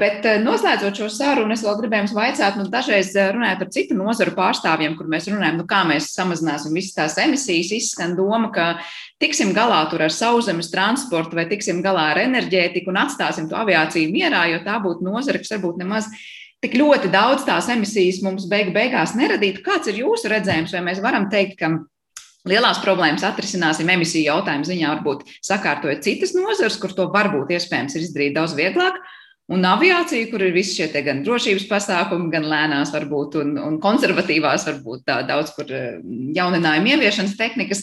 Bet noslēdzot šo sarunu, es vēl gribēju jums vaicāt, nu, dažreiz runājot ar citu nozaru pārstāvjiem, kur mēs runājam, nu, kā mēs samazināsim visas tās emisijas, izskan doma, ka tiksim galā tur ar sauszemes transportu vai tiksim galā ar enerģētiku un atstāsim to aviāciju mierā, jo tā būtu nozara, kas varbūt nemaz tik ļoti daudz tās emisijas mums beigu beigās neradītu. Kāds ir jūsu redzējums, vai mēs varam teikt, ka Lielās problēmas atrisināsim emisiju jautājumu ziņā, varbūt sakārtojot citas nozares, kur to varbūt iespējams ir izdarīt daudz vieglāk. Un aviācija, kur ir visi šie gan drošības pasākumi, gan lēnās, varbūt, un, un konservatīvās, varbūt tā daudz, kur eh, jauninājuma ieviešanas tehnikas,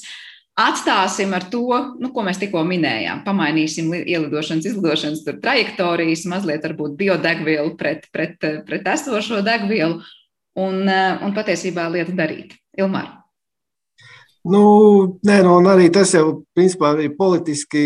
atstāsim ar to, nu, ko mēs tikko minējām. Pamainīsim ielidošanas, izlidošanas trajektorijas, mazliet varbūt biodegvielu pret, pret, pret esošo degvielu un, eh, un patiesībā lietu darīt. Ilmār. Nu, nē, nu, un arī tas jau principā, arī politiski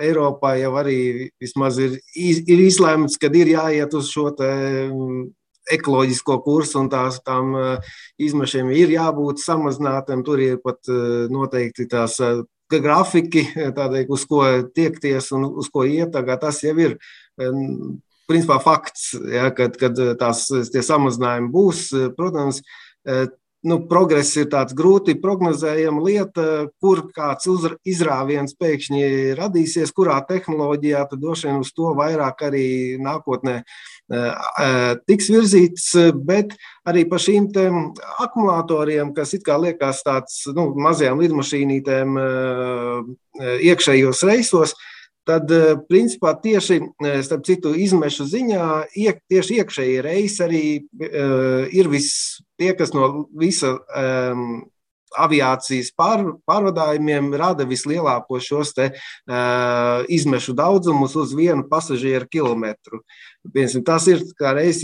Eiropā jau arī vismaz ir, ir izlēmts, ka ir jāiet uz šo te, mm, ekoloģisko kursu un tās, tām eh, izmešiem ir jābūt samazinātiem. Tur ir pat eh, noteikti tās eh, grafiki, tādai, uz ko tiekties un uz ko iet. Tas jau ir principā fakts, ja, kad, kad tās, tie samazinājumi būs. Protams, nu, progress ir tāds grūti prognozējama lieta, kur kāds izrāviens pēkšņi radīsies, kurā tehnoloģijā, tad droši vien uz to vairāk arī nākotnē eh, eh, tiks virzīts, bet arī par šīm akumulatoriem, kas it kā liekas tāds nu, mazajām lidmašīnītēm eh, iekšējos reisos, tad, principā, tieši starp citu izmešu ziņā, iek, tieši iekšēji reisi arī ir viss tie, kas no visa um, aviācijas pār, pārvadājumiem rada vislielāko šos te, uh, izmešu daudzumus uz vienu pasažieru kilometru. Piemēram, tas ir reiz,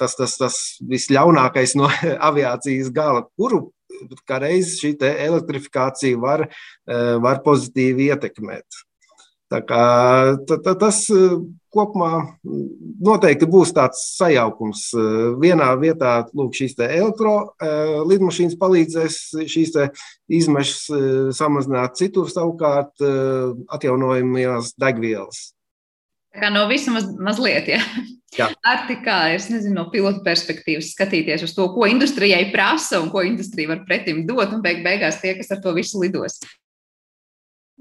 tas, tas, tas visļaunākais no aviācijas gala, kuru reiz šī elektrifikācija var, uh, var pozitīvi ietekmēt. Tā kā, tā, tā, tas kopumā noteikti būs tāds sajaukums. Vienā vietā lūk, šīs elektrolīdmašīnas palīdzēs šīs izmešas samazināt, citur savukārt atjaunojamās degvielas. Tā kā no visa maz, mazliet, ja. Jā. Ar tik kā, es nezinu, no pilota perspektīvas skatīties uz to, ko industrijai prasa un ko industrija var pretim dot, un beig beigās tie, kas ar to visu lidos.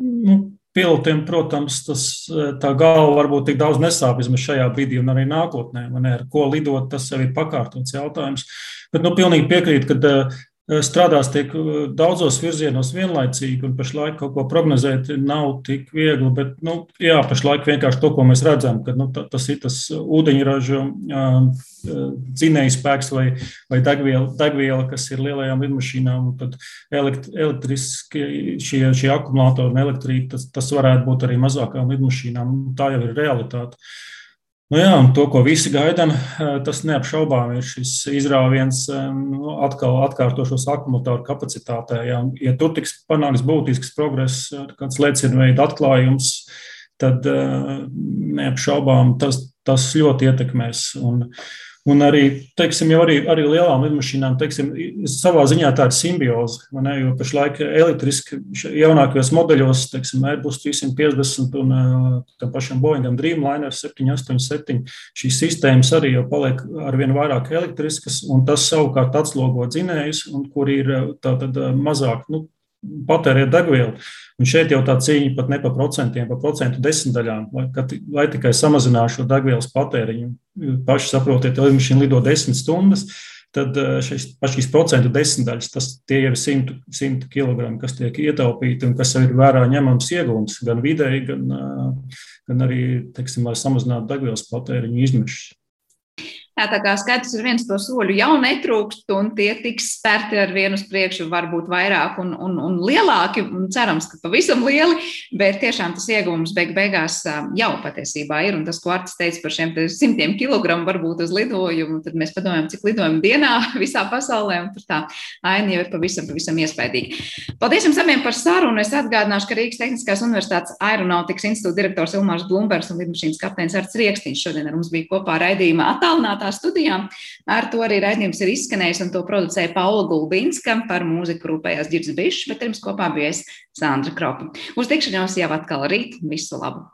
Nu, pilotiem, protams, tas, eh, tā galva varbūt tik daudz nesāp vismaz šajā brīdī un arī nākotnē. Man ir, ar ko lidot, tas jau ir pakārtots jautājums. Bet, nu, pilnīgi piekrītu, ka eh, strādās tiek eh, daudzos virzienos vienlaicīgi, un pašlaik kaut ko prognozēt nav tik viegli. Bet, nu, jā, pašlaik vienkārši to, ko mēs redzam, ka nu, tas ir tas ūdeņraža dzinēju spēks vai, vai degviela, degviela, kas ir lielajām lidmašīnām, un tad elekt, elektriski šie, šie akumulātori un elektrība, tas, tas varētu būt arī mazākām lidmašīnām. Tā jau ir realitāte. Nu jā, to, ko visi gaidām, tas neapšaubām ir šis izrāviens nu, atkal atkārtošos akumulātoru kapacitātē. Jā. Ja tur tiks panāks būtisks progress, kāds liecina veida atklājums, tad neapšaubām tas, tas ļoti ietekmēs. Un, Un arī, teiksim, jau arī, arī lielām lidmašīnām, teiksim, savā ziņā tā ir simbioze. Ne, jo pašlaik elektriski jaunākajos modeļos, teiksim, Airbus 350 un tam pašam Boeingam Dreamliner 787, šīs sistēmas arī jau paliek ar vien vairāk elektriskas, un tas savukārt atslogo dzinējus, un kur ir tātad mazāk, nu, patēriet degvielu. Un šeit jau tā cīņa pat ne par procentiem, par procentu desmitaļām, lai, lai tikai samazinātu šo degvielas patēriņu. Paši saprotiet, ja lidmašīna lido desmit stundas, tad eh, šis, šīs procentu desmitaļas, tas tie ir 100, 100 kg, kas tiek ietaupīti un kas ir vērā ņemams iegūms gan vidēji, gan, eh, gan arī, teiksim, lai samazinātu degvielas patēriņu izmešus. Jā, tā kā skaidrs ir viens to soļu jau netrūkst, un tie tiks spērti ar vienu uz priekšu, varbūt vairāk un, un, un lielāki, un cerams, ka pavisam lieli, bet tiešām tas ieguvums beig beigās jau patiesībā ir, un tas, ko Artis teica par šiem simtiem kilogramu varbūt uz lidojumu, tad mēs padomājam, cik lidojumu dienā visā pasaulē, un tur tā aina jau ir pavisam, pavisam iespaidīga. Paldies jums abiem par sarunu. Es atgādināšu, ka Rīgas Tehniskās Universitātes Aeronautikas institūta direktors Ilmārs Blumbergs un lidmašīnas kapteinis Arts Riekstīns šodien ar mums bija kopā raidījumā attālinātā studijām. Ar to arī raidījums ir izskanējis, un to producēja Paula Gulbinska par mūziku rūpējās Girds Bišs, bet pirms kopā bija es Sandra Kropa. Uz tikšanos jau atkal rīt. Visu labu!